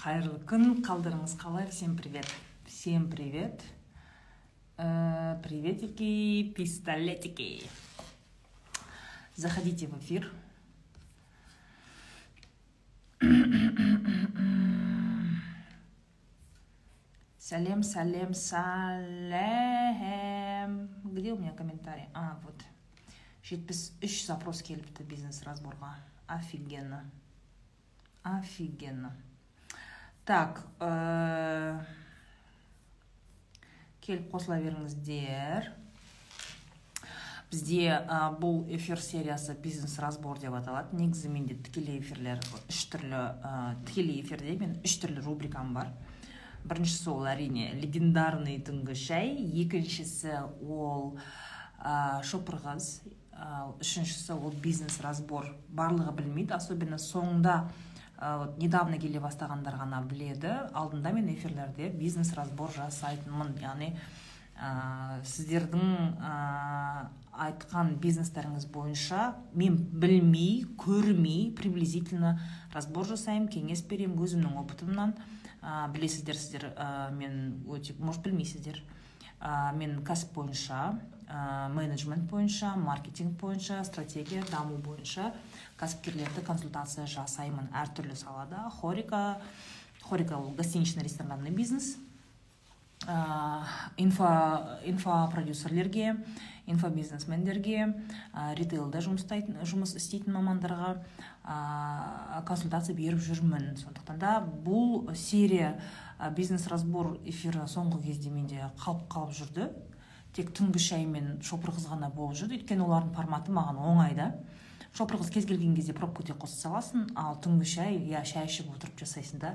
қайырлы күн қалдарыңыз қалай? Всем привет. Всем привет. Э, приветики пистолетики. Заходите в эфир. Салем, салем, салем. Где у меня комментарий? А, вот. жетпіс үш запрос келіпті бизнес разборға офигенно. Офигенно. Так ә... келіп қосыла беріңіздер бізде ә, бұл эфир сериясы бизнес разбор деп аталады негізі менде тікелей эфирлер үш түрлі тікелей эфирде мен үш түрлі рубрикам бар. Біріншісі ол әрине легендарный түнгі шай екіншісі ол ә, шопыр қыз үшіншісі ол бизнес разбор барлығы білмейді особенно соңында вот недавно келе бастағандар ғана біледі. Алдында мен эфирлерде бизнес разбор жасайтынмын яғни ә, сіздердің ә, айтқан бизнестеріңіз бойынша мен білмей көрмей приблизительно разбор жасаймын кеңес беремін өзімнің опытымнан. Ә, білесіздер сіздер ә, мен өте может білмейсіздер. Ә, мен кәсіп бойынша менеджмент бойынша маркетинг бойынша стратегия даму бойынша кәсіпкерлерді консультация жасаймын әртүрлі салада. Хорика хорика ол гостиничный ресторанный бизнес. Ә, инфо инфопродюсерлерге инфобизнесмендерге ә, ритейлде жұмыс істейтін мамандарға ә, консультация беріп жүрмін. Сондықтан да бұл серия бизнес разбор эфирі соңғы кезде менде қалып қалып жүрді. Тек түнгі шай мен шопыр қыз ғана болып жүрді. Өйткені олардың форматы маған оңай да. Шопыр қыз кез келген кезде пробка өте қоса саласың ал түнгі шай иә шай ішіп отырып жасайсың да.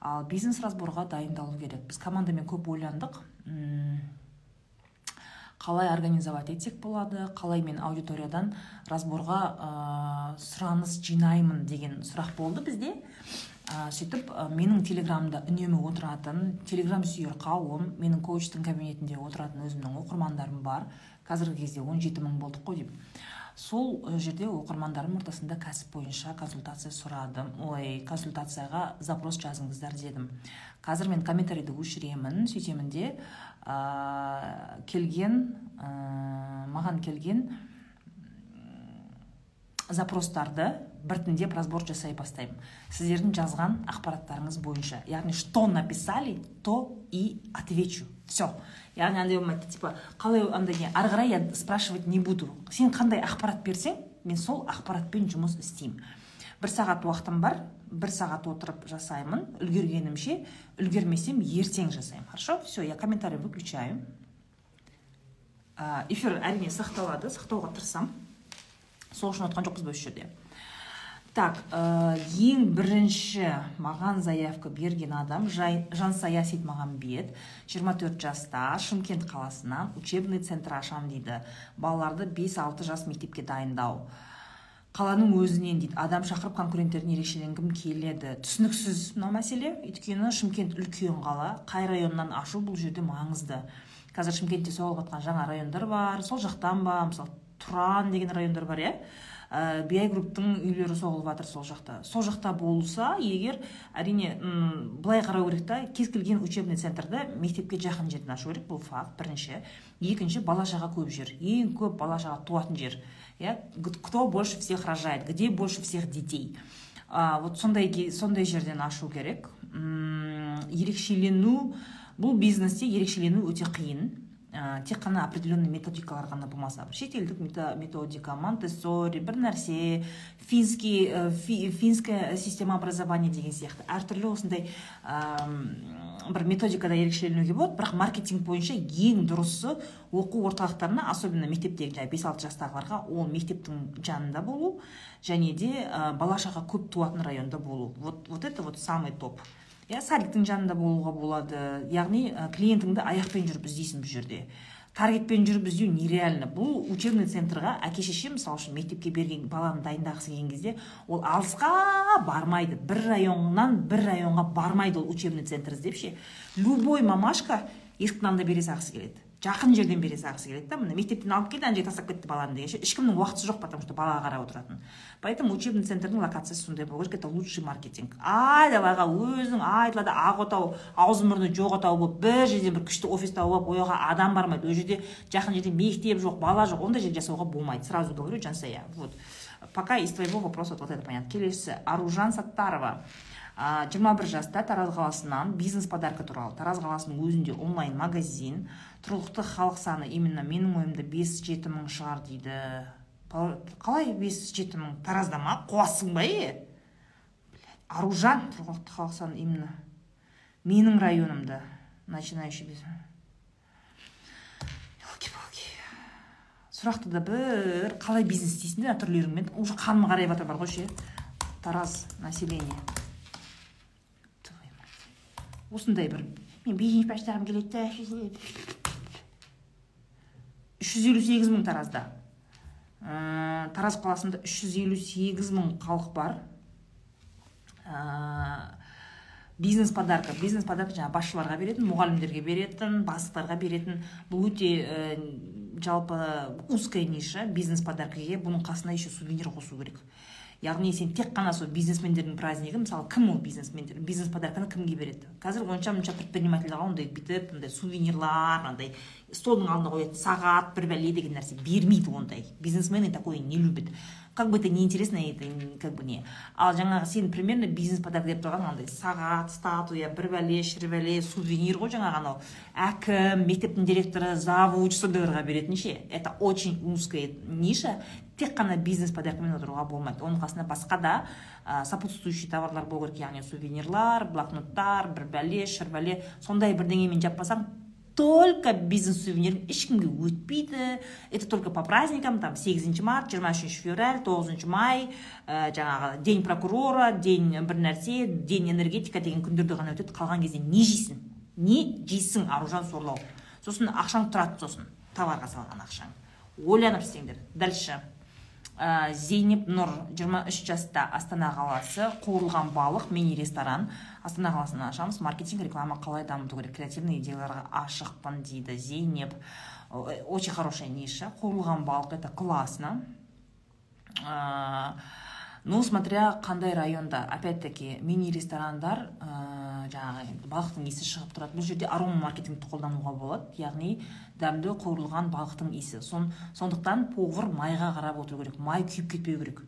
Ал бизнес разборға дайындалу керек. Біз командамен көп ойландық. Қалай организовать етсек болады қалай мен аудиториядан разборға ә, сұраныс жинаймын деген сұрақ болды бізде. Ә, сөйтіп ә, менің телеграмымда үнемі отыратын телеграм сүйер қауым менің коучтың кабинетінде отыратын өзімнің оқырмандарым бар. Қазіргі кезде 17 мың болдық қой деп. Сол жерде оқырмандарым ортасында кәсіп бойынша консультация сұрадым. Ой консультацияға запрос жазыңыздар дедім. Қазір мен комментарийді өшіремін сөйтемін де ә, келген ә, маған келген запростарды біртіндеп разбор жасай бастаймын. Сіздердің жазған ақпараттарыңыз бойынша. Яғни что написали то и отвечу. Все яғни андай болмайды типа қалай андай не ары қарай я спрашивать не буду. Сен қандай ақпарат берсең мен сол ақпаратпен жұмыс істеймін. Бір сағат уақытым бар бір сағат отырып жасаймын үлгергенімше үлгермесем ертең жасаймын. Хорошо? Все я комментарий выключаю. Эфир әрине сақталады сақтауға тырысамын сол үшін отқан жоқпыз ба осы жерде? Так ә, ең бірінші маған заявка берген адам жай, жансая сейтмағамбет 24 жаста шымкент қаласынан учебный центр ашамын дейді. Балаларды 5-6 жас мектепке дайындау. Қаланың өзінен дейді. Адам шақырып конкуренттерден ерекшеленгім келеді. Түсініксіз мына мәселе. Өйткені шымкент үлкен қала қай районнан ашу бұл жерде маңызды. Қазір шымкентте соғылып жатқан жаңа райондар бар. Сол жақтан ба? Мысалы тұран деген райондар бар иә? Ә, биай групптың үйлері соғылып жатыр сол жақта. Сол жақта болса егер әрине былай қарау керек та кез келген учебный центрді мектепке жақын жерден ашу керек бұл факт бірінші. Екінші бала шаға көп жер. Ең көп бала шаға туатын жер. Иә кто больше всех рожает где больше всех детей. А, вот сондай сондай жерден ашу керек ерекшелену бұл бизнесте ерекшелену өте қиын ә, тек қана определенный методикалар ғана болмаса. Шетелдік методика монтессори бір нәрсе финский ә, фи, финская система образования деген сияқты. Әртүрлі осындай ә, бір методикада ерекшеленуге болады. Бірақ маркетинг бойынша ең дұрысы оқу орталықтарына особенно мектептегі жаңағы бес алты жастағыларға ол мектептің жанында болу және де ә, бала шаға көп туатын районда болу. Вот вот это вот самый топ. Иә садиктің жанында болуға болады. Яғни клиентіңді аяқпен жүріп іздейсің бұл жерде. Таргетпен жүріп іздеу нереально. Бұл учебный центрға әке шеше мысалы үшін мектепке берген баланы дайындағысы келген кезде ол алысқа бармайды. Бір районнан бір районға бармайды ол учебный центр іздеп ше. Любой мамашка есіктің алдында бере салғысы келеді. Жақын жерден бере салғысы келеді да міне мектептен алып келді ана жерге тастап кетті баланы дегенше ешкімнің уақыты жоқ потому что балаға қарап отыратын. Поэтому учебный центрдің локациясы сондай болу керек это лучший маркетинг. Айдалаға өзің айдалада ақ отау аузы мұрны жоқ отау болып бір жерден бір күшті офис тауып алып ол жаққа адам бармайды. Ол жерде жақын жерде мектеп жоқ бала жоқ ондай жерде жасауға болмайды. Сразу говорю жансая. Вот. Пока из твоего вопроса вот это понятно. Келесісі аружан саттарова. Жиырма бір жаста тараз қаласынан бизнес подарка туралы тараз қаласының өзінде онлайн магазин. Тұрғылықты халық саны именно менің ойымда бес жеті мың шығар дейді. Қалай бес жеті мың? Таразда ма? Қуасың ба е? Аружан тұрғылықты халық саны именно менің районымда. Начинающий бизнес. Сұрақты да бір қалай бизнес істейсіңдер түрлеріңмен уже қаным қарайып жатыр бар ғой ше тараз население осындай бір мен бизнес бастағым келеді да үш жүз елу сегіз мың таразда. Ә, тараз қаласында үш жүз елу сегіз мың халық бар. Ә, бизнес подарка бизнес подарка жаңағы басшыларға беретін мұғалімдерге беретін бастықтарға беретін. Бұл өте ә, жалпы узкая ниша бизнес подаркаге бұның қасына еще сувенир қосу керек. Яғни сен тек қана сол бизнесмендердің празднигі мысалы кім ол бизнесмендер бизнес подарканы кімге береді? Қазір онша мұнша предпринимательдерға ондай бүйтіп мындай сувенирлар андай столдың алдына қоятын сағат бір бәле деген нәрсе бермейді ондай. Бизнесмены такое не любят как бы это неинтересно это как бы не. Ал жаңағы сен примерно бизнес подарок деп тұрған андай сағат статуя бір бәле шір бәле сувенир ғой жаңағы анау. Әкім мектептің директоры завуч сондайларға беретін ше это очень узкая ниша. Тек қана бизнес подаркамен отыруға болмайды. Оның қасында басқа да ә, сопутствующий товарлар болу керек. Яғни сувенирлар блокноттар бір бәле шір бәле. Сондай бірдеңемен жаппасаң только бизнес сувенир ешкімге өтпейді это только по праздникам. Там сегізінші март жиырма үшінші февраль тоғызыншы май ә, жаңағы день прокурора день бір нәрсе день энергетика деген күндерде ғана өтеді. Қалған кезде не жейсің? Не жейсің аружан сорлау? Сосын ақшаң тұрады сосын товарға салған ақшаң. Ойланып істеңдер. Дальше. Ә, зейнеп нұр 23 жаста астана қаласы қуырылған балық мини ресторан. Астана қаласынан ашамыз маркетинг реклама қалай дамыту керек? Креативный идеяларға ашықпын дейді зейнеп. Очень хорошая ниша. Қуырылған балық это классно. Ә, ну смотря қандай районда. Опять таки мини ресторандар ә, жаңағы балықтың иісі шығып тұрады. Бұл жерде арома маркетингті қолдануға болады. Яғни дәмді қуырылған балықтың иісі. Сон, сондықтан повар майға қарап отыру керек май күйіп кетпеу керек.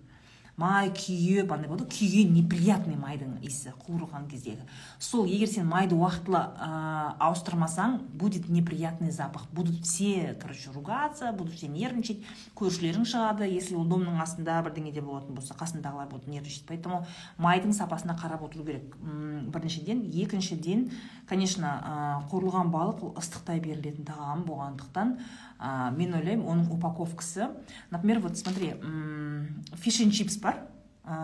Май күйіп андай болады күйген неприятный майдың иісі қуырылған кездегі. Сол егер сен майды уақытылы ә, ауыстырмасаң будет неприятный запах. Будут все короче ругаться будут все нервничать. Көршілерің шығады если ол домның астында бірдеңеде болатын болса қасындағылар будут нервничать. Поэтому майдың сапасына қарап отыру керек. Біріншіден. Екіншіден конечно ә, қуырылған балық ол ыстықтай берілетін тағам болғандықтан ә, мен ойлаймын оның упаковкасы. Например вот смотри фиш чипс бар. Ә,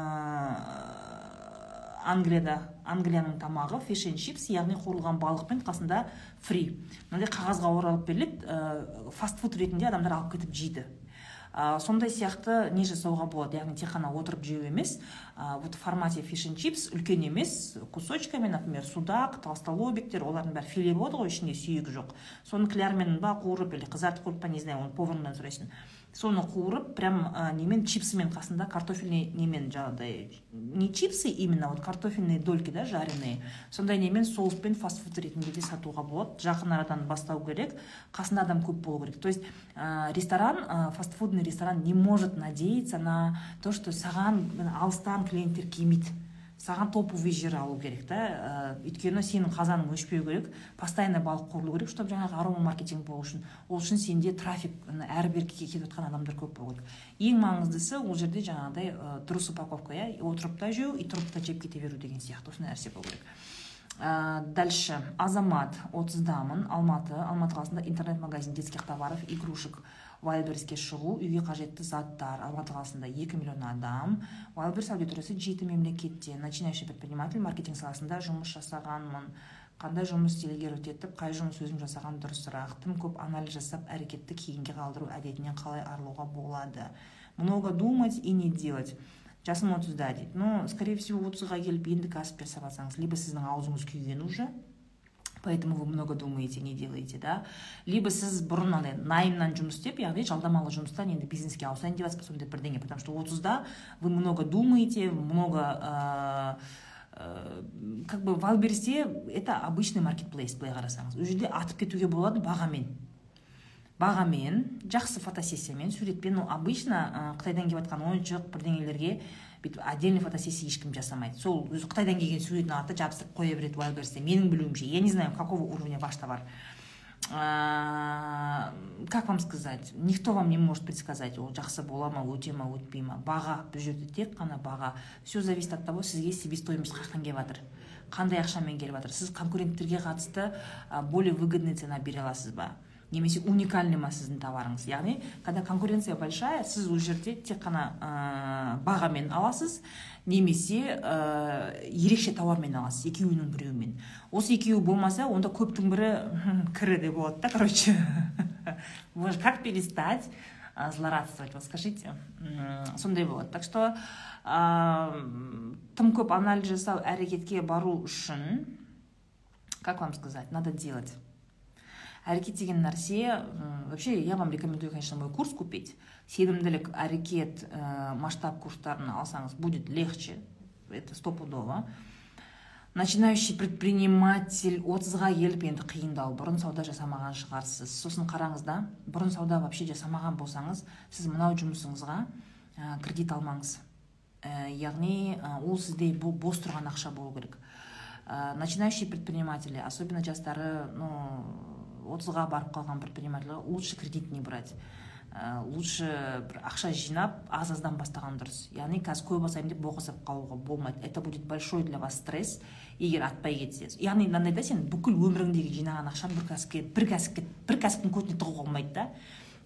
англияда англияның тамағы фиш чипс яғни қуырылған балықпен қасында фри мынандай қағазға оралып беріледі. Ә, фастфуд ретінде адамдар алып кетіп жейді. Ә, сондай сияқты не жасауға болады яғни тек қана отырып жеу емес. Ә, вот в формате фиш чипс үлкен емес. Кусочками например судак толстолобиктер олардың бәрі филе болады ғой ішінде сүйегі жоқ. Соны клярмен ба қуырып или қызартып қойып па не знаю оны поварыңнан сұрайсың. Соны қуырып прям ә, немен чипсымен қасында картофельный немен жаңағыдай не чипсы именно вот картофельные дольки да жареные. Сондай немен соуспен фастфуд ретінде де сатуға болады. Жақын арадан бастау керек қасында адам көп болу керек. То есть ә, ресторан ә, фастфудный ресторан не может надеяться на то что саған алыстан клиенттер келмейді саған топовый жер алу керек та. Ә, өйткені сенің қазаның өшпеу керек постоянно балық қуырылу керек чтобы жаңағы арома маркетинг болу үшін. Ол үшін сенде трафик әр беркеге кетіп жатқан адамдар көп болу керек. Ең маңыздысы ол жерде жаңағыдай ә, дұрыс упаковка иә отырып та жеу и тұрып та жеп кете беру деген сияқты осындай нәрсе болу керек. Ә, дальше. Азамат отыздамын алматы. Алматы қаласында интернет магазин детских товаров игрушек. Вайлдберриске шығу үйге қажетті заттар. Алматы қаласында екі миллион адам. Вайлдберрис аудиториясы жеті мемлекетте начинающий предприниматель маркетинг саласында жұмыс жасағанмын. Қандай жұмыс делегировать етіп қай жұмыс өзім жасаған дұрысырақ тым көп анализ жасап әрекетті кейінге қалдыру әдетінен қалай арылуға болады? Много думать и не делать. Жасым отызда дейді. Ну скорее всего отызға келіп енді кәсіп жасап жатсаңыз либо сіздің аузыңыз күйген уже поэтому вы много думаете не делаете да? Либо сіз бұрын андай наймнан жұмыс істеп яғни жалдамалы жұмыстан енді бизнеске ауысайын деп жатсыз сондай бірдеңе потому что отызда вы много думаете много ә, ә, как бы валбересте это обычный маркетплейс былай қарасаңыз. Ол жерде атып кетуге болады бағамен. Бағамен жақсы фотосессиямен суретпен. Ну обычно қытайдан келіп жатқан ойыншық бірдеңелерге бүйтіп отдельный фотосессия ешкім жасамайды. Сол өзі қытайдан келген суретін алады да жабыстырып қоя береді вайлберсте менің білуімше я не знаю какого уровня ваш товар. Как вам сказать? Никто вам не может предсказать ол жақсы бола ма өте ма өтпей ма. Баға бұл жерде тек қана баға. Все зависит от того сізге себестоимость қаяқтан келіп жатыр. Қандай ақшамен келіп жатыр. Сіз конкуренттерге қатысты более выгодный цена бере аласыз ба? Немесе уникальный ма сіздің товарыңыз. Яғни когда конкуренция большая сіз ол жерде тек қана ә, бағамен аласыз немесе ә, ерекше товармен аласыз екеуінің біреуімен. Осы екеуі болмаса онда көптің бірі кірі де болады да короче. Как перестать злорадствовать вот скажите. Сондай болады. Так что тым көп анализ жасау әрекетке бару үшін как вам сказать надо делать. Әрекет деген нәрсе вообще я вам рекомендую конечно мой курс купить. Сенімділік әрекет ә, масштаб курстарын алсаңыз будет легче это стопудово. Начинающий предприниматель отызға келіп енді қиындау. Бұрын сауда жасамаған шығарсыз. Сосын қараңыз да бұрын сауда вообще жасамаған болсаңыз сіз мынау жұмысыңызға ә, кредит алмаңыз. Ә, яғни ол сізде бос тұрған ақша болу керек. Ә, начинающие предприниматели особенно жастары ну отызға барып қалған предпринимательға лучше кредит не брать? Ә, лучше бір ақша жинап аз аздан бастаған дұрыс. Яғни қазір көп асаймын деп боқ қалуға болмайды. Это будет большой для вас стресс егер атпай кетсе яғни мынандай да сен бүкіл өміріңдегі жинаған ақшаны бір кәсіпке бір кәсіпке бір кәсіптің көтіне тығуға болмайды да.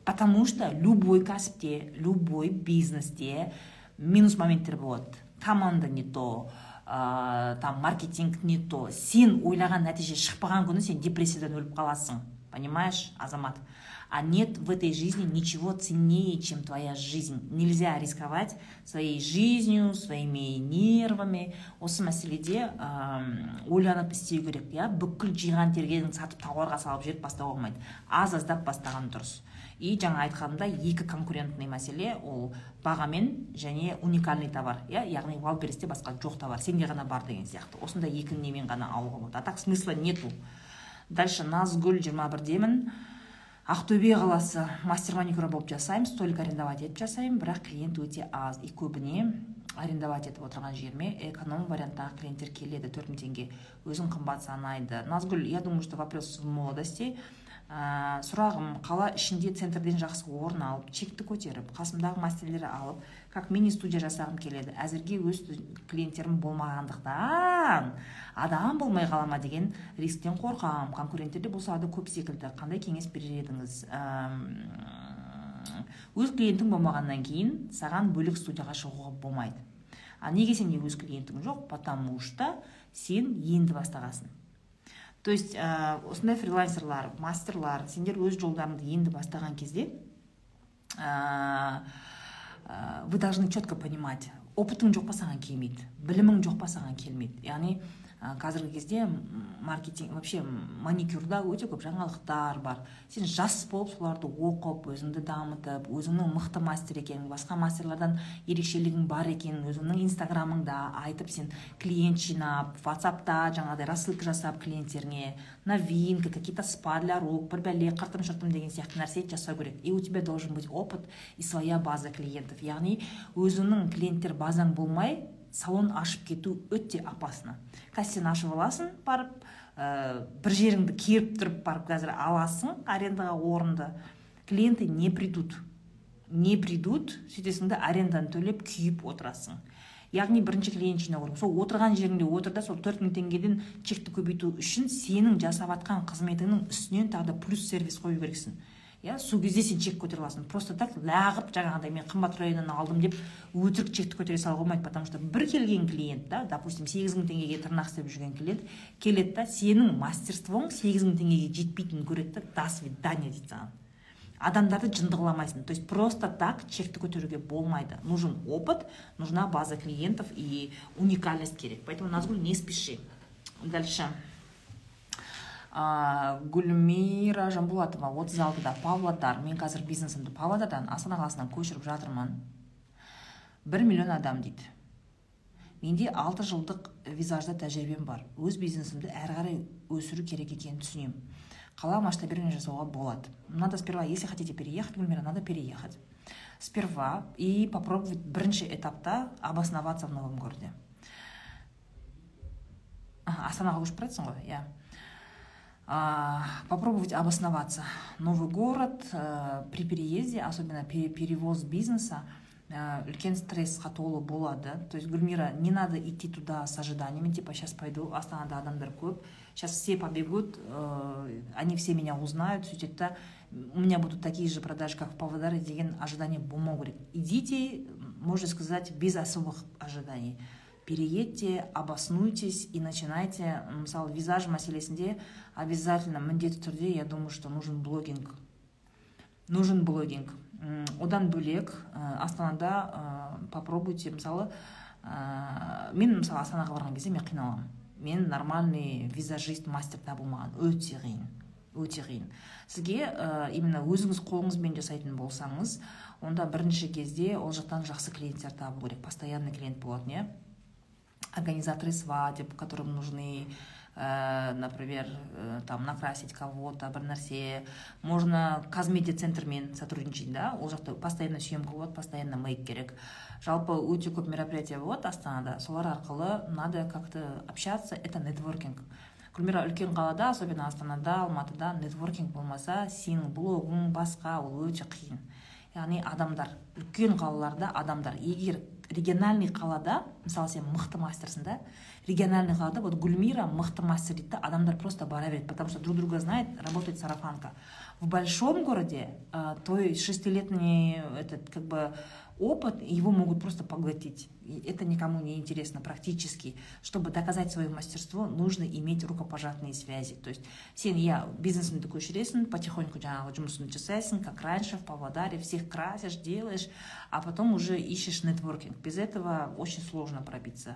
Потому что любой кәсіпте любой бизнесте минус моменттер болады. Команда не то ә, там маркетинг не то. Сен ойлаған нәтиже шықпаған күні сен депрессиядан өліп қаласың понимаешь азамат? А нет в этой жизни ничего ценнее чем твоя жизнь. Нельзя рисковать своей жизнью своими нервами. Осы мәселеде ә, ойланып істеу керек иә бүкіл жиған тергенін сатып тауарға салып жіберіп бастауға болмайды. Аз аздап бастаған дұрыс. И жаңа айтқанымдай екі конкурентный мәселе ол бағамен және уникальный товар. Иә яғни валбересте басқа жоқ товар сенде ғана бар деген сияқты. Осындай екі немен ғана алуға болады. А так смысла нету. Дальше назгүл жиырма бірдемін ақтөбе қаласы мастер маникюр болып жасаймын столик арендовать етіп жасаймын бірақ клиент өте аз. И көбіне арендовать етіп отырған жеріме эконом варианттағы клиенттер келеді. Төрт мың теңге өзін қымбат санайды. Назгүл я думаю что вопрос в молодости. Ә, сұрағым қала ішінде центрден жақсы орын алып чекті көтеріп қасымдағы мастерлер алып как мини студия жасағым келеді. Әзірге өз клиенттерім болмағандықтан адам болмай қала ма деген рисктен қорқамын конкуренттер де бұл салада көп секілді. Қандай кеңес берер едіңіз? Өз клиентің болмағаннан кейін саған бөлек студияға шығуға болмайды. А неге сенде өз клиентің жоқ? Потому что сен енді бастағансың. То есть ә, осындай фрилансерлар мастерлар сендер өз жолдарыңды енді бастаған кезде ә, ә, вы должны четко понимать опытың жоқ па саған келмейді білімің жоқ па саған келмейді. Яғни қазіргі кезде маркетинг вообще маникюрда өте көп жаңалықтар бар. Сен жас болып соларды оқып өзіңді дамытып өзіңнің мықты мастер екенін басқа мастерлардан ерекшелігің бар екенін өзіңнің инстаграмыңда айтып сен клиент жинап ватсапта жаңағыдай рассылка жасап клиенттеріңе новинка какие то спа для рук бір бәле қыртым шыртым деген сияқты нәрсе жасау керек. И у тебя должен быть опыт и своя база клиентов. Яғни өзіңнің клиенттер базаң болмай салон ашып кету өте опасно. Сен ашып аласың барып ә, бір жеріңді керіп тұрып барып қазір аласың арендаға орынды. Клиенты не придут? Не придут сөйтесің да төлеп күйіп отырасың. Яғни бірінші клиент жинау керек. Сол отырған жеріңде отыр да сол төрт мың теңгеден чекті көбейту үшін сенің жасап жатқан қызметіңнің үстінен тағы да плюс сервис қою керексің. Иә сол кезде сен чек көтере аласың. Просто так лағып жаңағыдай мен қымбат районнан алдым деп өтірік чекті көтере салуға болмайды потому что бір келген клиент да допустим сегіз мың теңгеге тырнақ істеп жүрген клиент келеді да сенің мастерствоң сегіз мың теңгеге жетпейтінін көреді да до свидания дейді саған. Адамдарды жындығыламайсың то есть просто так чекті көтеруге болмайды. Нужен опыт нужна база клиентов и уникальность керек. Поэтому назгүл не спеши. Дальше. Гүлмира жанболатова отыз алтыда павлодар мен қазір бизнесімді павлодардан астана қаласынан көшіріп жатырмын. Бір миллион адам дейді. Менде алты жылдық визажда тәжірибем бар. Өз бизнесімді әрі қарай өсіру керек екенін түсінемін. Қала масштабирование жасауға болады. Надо сперва если хотите переехать гүлмира надо переехать. Сперва и попробовать бірінші этапта обосноваться в новом городе. Астанаға көшіп бара ғой иә. Попробовать обосноваться. Новый город э, при переезде особенно перевоз бизнеса. Э, үлкен стрессқа толы болады то есть гүлмира не надо идти туда с ожиданиями типа сейчас пойду астанада адамдар көп сейчас все побегут э, они все меня узнают сөйтеді да у меня будут такие же продажи как в павлодаре деген ожидание болмау керек идите можно сказать без особых ожиданий переедьте обоснуйтесь и начинайте мысалы визаж мәселесінде обязательно міндетті түрде я думаю что нужен блогинг. Нужен блогинг. Одан бөлек ә, астанада ә, попробуйте мысалы ә, мен мысалы астанаға барған кезде мен қиналамын мен нормальный визажист мастер табылмаған өте қиын өте қиын. Сізге ә, именно өзіңіз қолыңызбен жасайтын болсаңыз онда бірінші кезде ол жақтан жақсы клиенттер табу керек. Постоянный клиент болатын иә? Организаторы свадеб которым нужны ә, например ә, там накрасить кого то бір нәрсе можно казмедиа центрмен сотрудничать да ол жақта постоянно съемка болады постоянно мейк керек жалпы өте көп мероприятия болады астанада солар арқылы надо как то общаться это нетворкинг. Гүлмира үлкен қалада особенно астанада алматыда нетворкинг болмаса сенің блогың басқа ол өте қиын. Яғни адамдар үлкен қалаларда адамдар егер региональный қалада мысалы сен мықты мастерсің да региональный қалада вот гүлмира мықты мастер дейді да адамдар просто бара береді потому что друг друга знает работает сарафанка в большом городе э, той шестилетний этот как бы опыт его могут просто поглотить и это никому не интересно практически чтобы доказать свое мастерство нужно иметь рукопожатные связи то есть сен иә бизнесіңді көшіресің потихоньку жаңағы жұмысыңды жасайсың как раньше в павлодаре всех красишь делаешь а потом уже ищешь нетворкинг без этого очень сложно пробиться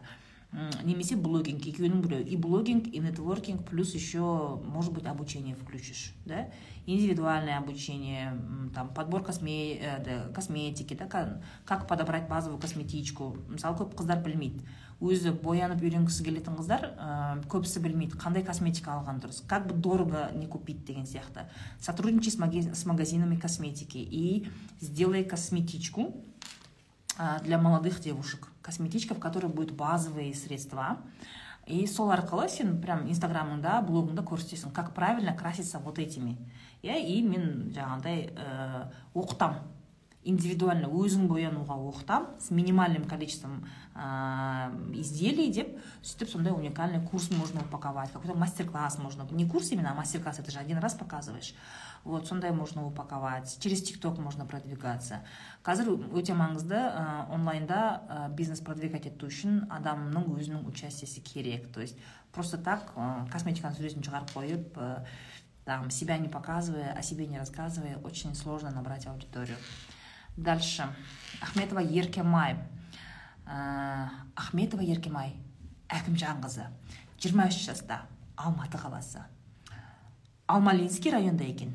немесе блогинг екеуінің біреуі и блогинг и нетворкинг плюс еще может быть обучение включишь да? Индивидуальное обучение там подбор косме, э, косметики да как подобрать базовую косметичку. Мысалы көп қыздар білмейді. Өзі боянып үйренгісі келетін қыздар ә, көбісі білмейді қандай косметика алған дұрыс как бы дорого не купить деген сияқты. Сотрудничай с магазинами косметики и сделай косметичку для молодых девушек. Косметичка в которой будет базовые средства. И сол арқылы сен прям инстаграмыңда блогыңда көрсетесің как правильно краситься вот этими. Иә и мен жаңағыдай ә, оқытам индивидуально өзің боянуға оқытам с минимальным количеством ә, изделий деп сөйтіп сондай уникальный курс можно упаковать какой то мастер класс можно не курс именно а мастер класс это же один раз показываешь вот сондай можно упаковать через тикток можно продвигаться қазір өте маңызды ә, онлайнда ә, бизнес продвигать ету үшін адамның өзінің участиесі керек то есть просто так ә, косметиканың суретін шығарып қойып ә, там себя не показывая о себе не рассказывая очень сложно набрать аудиторию Дальше. Ахметова еркемай. Ә, ахметова еркемай әкімжан қызы жиырма үш жаста алматы қаласы. Алмалинский районда екен.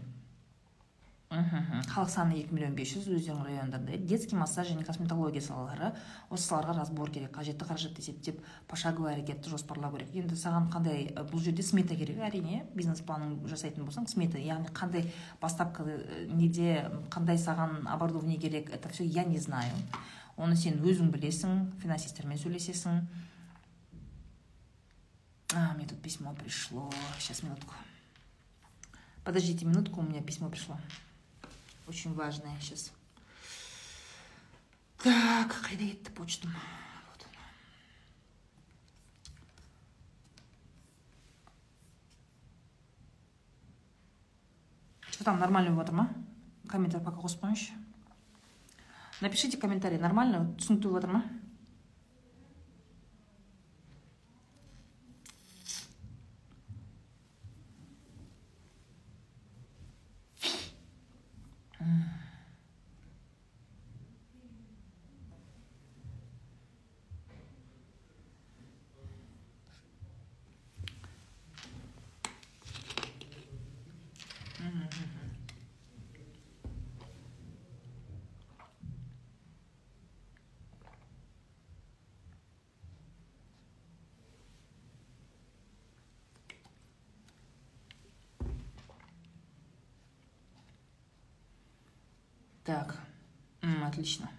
Халық саны екі миллион бес жүз өздерінің райондарында детский массаж және косметология салалары осы салаларға разбор керек қажетті қаражатты есептеп пошаговый әрекетті жоспарлау керек. Енді саған қандай бұл жерде смета керек әрине бизнес планын жасайтын болсаң смета яғни қандай бастапқы неде қандай саған оборудование керек это все я не знаю. Оны сен өзің білесің финансистермен сөйлесесің. А мне тут письмо пришло. Сейчас минутку. Подождите минутку у меня письмо пришло. Очень важное сейчас. Так, қайда кетті почтам вот что там нормально болып жатыр ма комментарий пока қосып қойыңызшы напишите комментарий нормально? Түсінікті болып жатыр ма Так, отлично.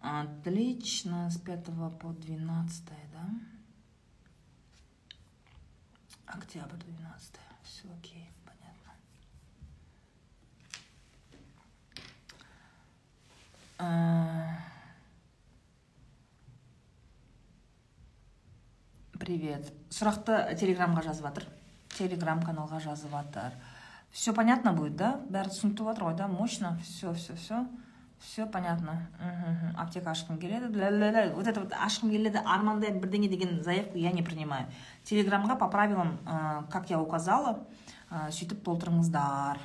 Отлично, с 5 по 12, да? Октябрь 12. Все окей, понятно. А, Привет. Сұрақты телеграмға жазып жатыр. Телеграм каналға жазып жатыр. Все понятно будет, да? Бәрі түсінікті жатыр ғой, да? Мощно. Все, все, все. Все понятно. Аптека ашқым келеді. Вот это вот ашқым келеді, армандаймын бірдеңе деген заявку я не принимаю. Телеграмға по правилам, э, как я указала, э, сөйтіп толтырыңыздар.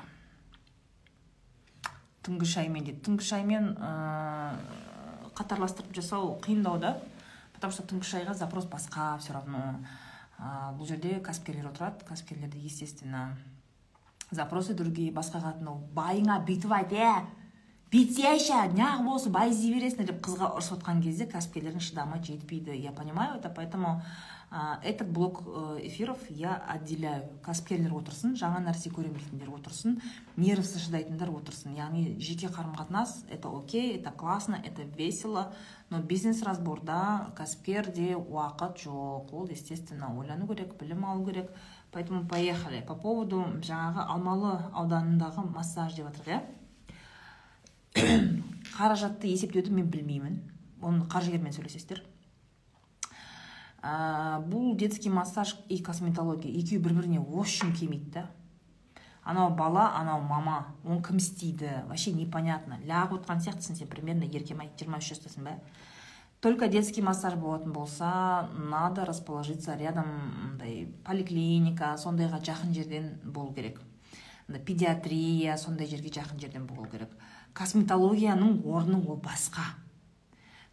Түнгі шаймен дейді. Түнгі шаймен э, қатарластырып жасау қиындау да. Потому что түнгі шайға запрос басқа все равно. Бұл жерде кәсіпкерлер отырады. Кәсіпкерлерде, естественно, запросы другие басқа қатынау байыңа бүйтіп айт е! Бүйтсейші неғып осы бай іздей бересіңдер деп қызға ұрысып отқан кезде кәсіпкерлердің шыдамы жетпейді. Я понимаю это поэтому а, этот блок э, эфиров я отделяю. Кәсіпкерлер отырсын жаңа нәрсе көремін дейтіндер отырсын нервсіз шыдайтындар отырсын. Яғни жеке қарым қатынас это окей это классно это весело но бизнес разборда кәсіпкерде уақыт жоқ. Ол естественно ойлану керек білім алу керек. Поэтому поехали. По поводу жаңағы алмалы ауданындағы массаж деп жатырық иә. Қаражатты есептеуді мен білмеймін. Оны қаржыгермен сөйлесесіздер. Ә, бұл детский массаж и косметология. Екеуі бір біріне очень келмейді да. Анау бала анау мама. Оны кім істейді? Вообще непонятно. Лағып отырған сияқтысың сен примерно еркем ай жиырма үш жастасың ба? Только детский массаж болатын болса надо расположиться рядом мындай поликлиника сондайға жақын жерден болу керек. Педиатрия сондай жерге жақын жерден болу керек. Косметологияның орны ол басқа.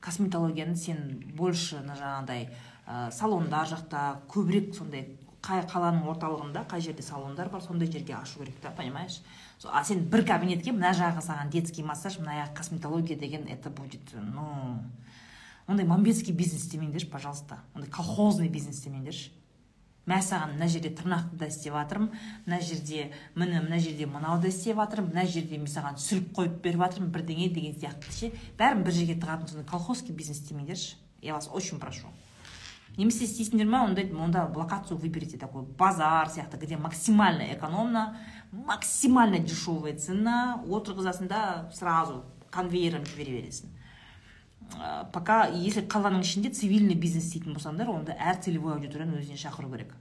Косметологияны сен больше жаңағыдай ә, салондар жақта көбірек сондай қай қаланың орталығында қай жерде салондар бар сондай жерге ашу керек та понимаешь? А сен бір кабинетке мына жағы саған детский массаж мына жағы косметология деген это будет ну ондай мамбетский бизнес істемеңдерші пожалуйста. Ондай колхозный бизнес істемеңдерші мә саған мына жерде тырнақты да істеп жатырмын мына жерде міне мына жерде мынауды істеп жатырмын мына жерде мен саған сүлік қойып беріп жатырмын бірдеңе деген сияқты ше. Бәрін бір жерге тығатын сондай колхозский бизнес істемеңдерші я вас очень прошу. Немесе істейсіңдер ма ондай онда локацию выберите такой базар сияқты где максимально экономно максимально дешевая цена отырғызасың да сразу конвейером жібере бересің. Пока если қаланың ішінде цивильный бизнес істейтін болсаңдар онда әр целевой аудиторияны өзіне шақыру керек.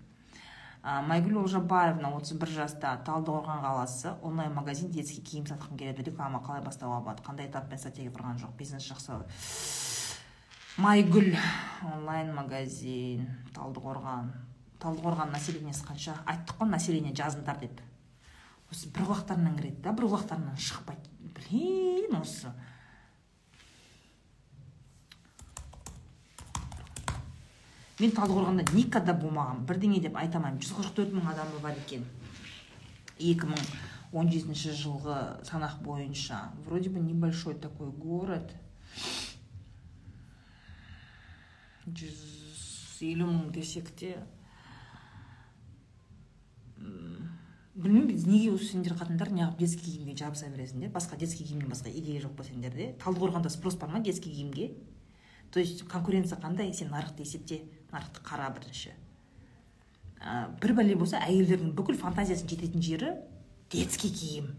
Ә, майгүл олжабаевна отыз бір жаста талдықорған қаласы онлайн магазин детский киім сатқым келеді реклама қалай бастауға болады қандай этаппен стратегия құрған жоқ бизнес жасау майгүл онлайн магазин талдықорған. Талдықорған населениесі қанша? Айттық қой население жазыңдар деп. Осы бір құлақтарынан кіреді да бір құлақтарынан шықпайды. Блин осы. Мен талдықорғанда никогда болмаған бірдеңе деп айта алмаймын жүз қырық төрт мың адамы бар екен. Екі мың он жетінші жылғы санақ бойынша. Вроде бы небольшой такой город. Жүз елу мың десек те білмеймін неге осы сендер қатындар неғып детский киімге жабыса бересіңдер басқа детский киімнен басқа идея жоқ па сендерде? Талдықорғанда спрос бар ма детский киімге? То есть конкуренция қандай? Сен нарықты есепте. Нарықты қара бірінші. Ә, бір бәле болса әйелдердің бүкіл фантазиясын жететін жері детский киім.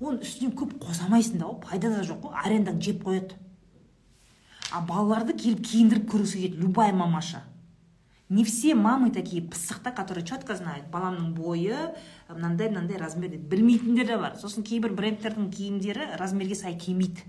Оның үстіне көп қоса алмайсың да ғой пайда да жоқ қой арендаң жеп қояды. А балаларды келіп киіндіріп көргісі келеді любая мамаша. Не все мамы такие пысық та которые четко знают баламның бойы мынандай мынандай размер деп білмейтіндер де бар. Сосын кейбір брендтердің киімдері размерге сай келмейді.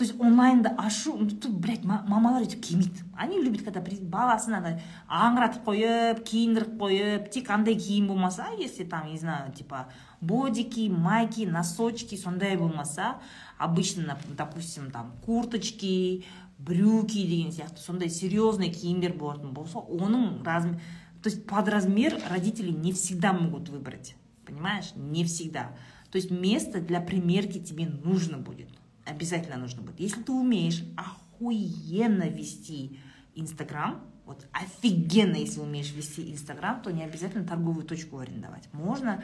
то есть онлайнды ашу тут блядь мамалар өйтіп кимейді они любят когда баласын андай аңыратып қойып киіндіріп қойып тек андай киім болмаса если там не знаю типа бодики майки носочки сондай болмаса обычно допустим там курточки брюки деген сияқты сондай серьезный киімдер болатын болса оның размер то есть под размер родители не всегда могут выбрать понимаешь не всегда то есть место для примерки тебе нужно будет Обязательно нужно будет. Если ты умеешь охуенно вести Инстаграм, вот офигенно, если умеешь вести Инстаграм, то не обязательно торговую точку арендовать. Можно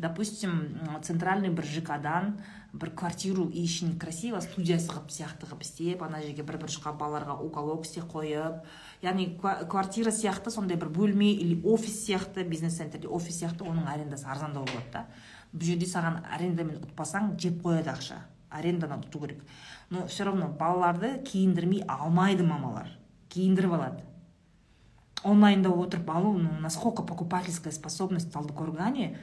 допустим центральный бір жкдан бір квартиру очень красиво студиясы қылып сияқты қылып істеп ана жерге бір бір шкаф балаларға уголок істеп қойып яғни квартира сияқты сондай бір бөлме или офис сияқты бизнес центрде офис сияқты оның арендасы арзандау болады да бұл жерде саған арендамен ұтпасаң жеп қояды ақша арендадан ұту керек но все равно балаларды киіндірмей алмайды мамалар киіндіріп алады онлайнда отырып алу ну насколько покупательская способность в талдыкоргане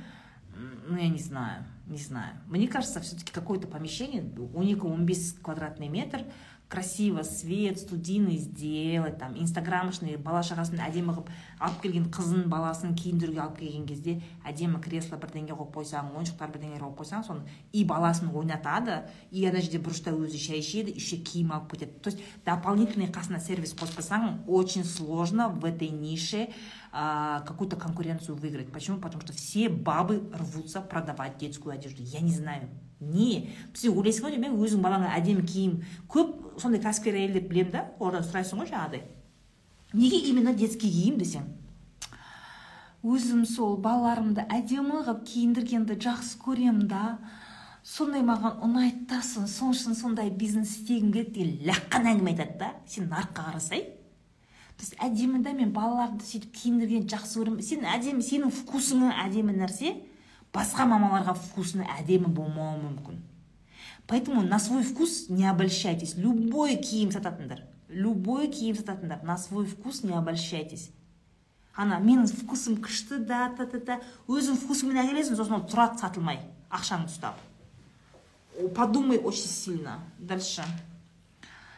ну я не знаю не знаю мне кажется все таки какое то помещение он екі он бес квадратный метр красиво свет студийный сделать там инстаграмшный бала шағасын әдемі қылып алып келген қызын баласын киіндіруге алып келген кезде әдемі кресло бірдеңе қойып қойсаң ойыншықтар бірдеңе қойып қойсаң соны и баласын ойнатады и ана жерде бұрышта өзі шай ішеді еще киім алып кетеді. То есть дополнительный қасына сервис қоспасаң очень сложно в этой нише а, какую-то конкуренцию выиграть. Почему? Потому что все бабы рвутся продавать детскую одежду. Я не знаю. Не сен ойлайсың ғой мен өзің балаңа әдемі киім көп сондай кәсіпкер әйелдерді білемін да олардан сұрайсың ғой жаңағыдай. Неге именно детский киім десең? Өзім сол балаларымды әдемі қылып киіндіргенді жақсы көремін да. Сондай маған ұнайды да сол үшін сондай бизнес істегім келеді деген лаққан әңгіме айтады да. Сен нарыққа қарасай. Есть әдемі да мен балаларды сөйтіп киіндіргенді жақсы көремін. Сен әдемі сенің вкусыңа әдемі нәрсе. Басқа мамаларға вкусны әдемі болмауы мүмкін. Поэтому на свой вкус не обольщайтесь. Любой киім сататындар любой киім сататындар на свой вкус не обольщайтесь. Ана менің вкусым күшті да та та та өзің вкусыңмен әкелесің сосын ол тұрады сатылмай. Ақшаңды ұстап. Подумай очень сильно. Дальше.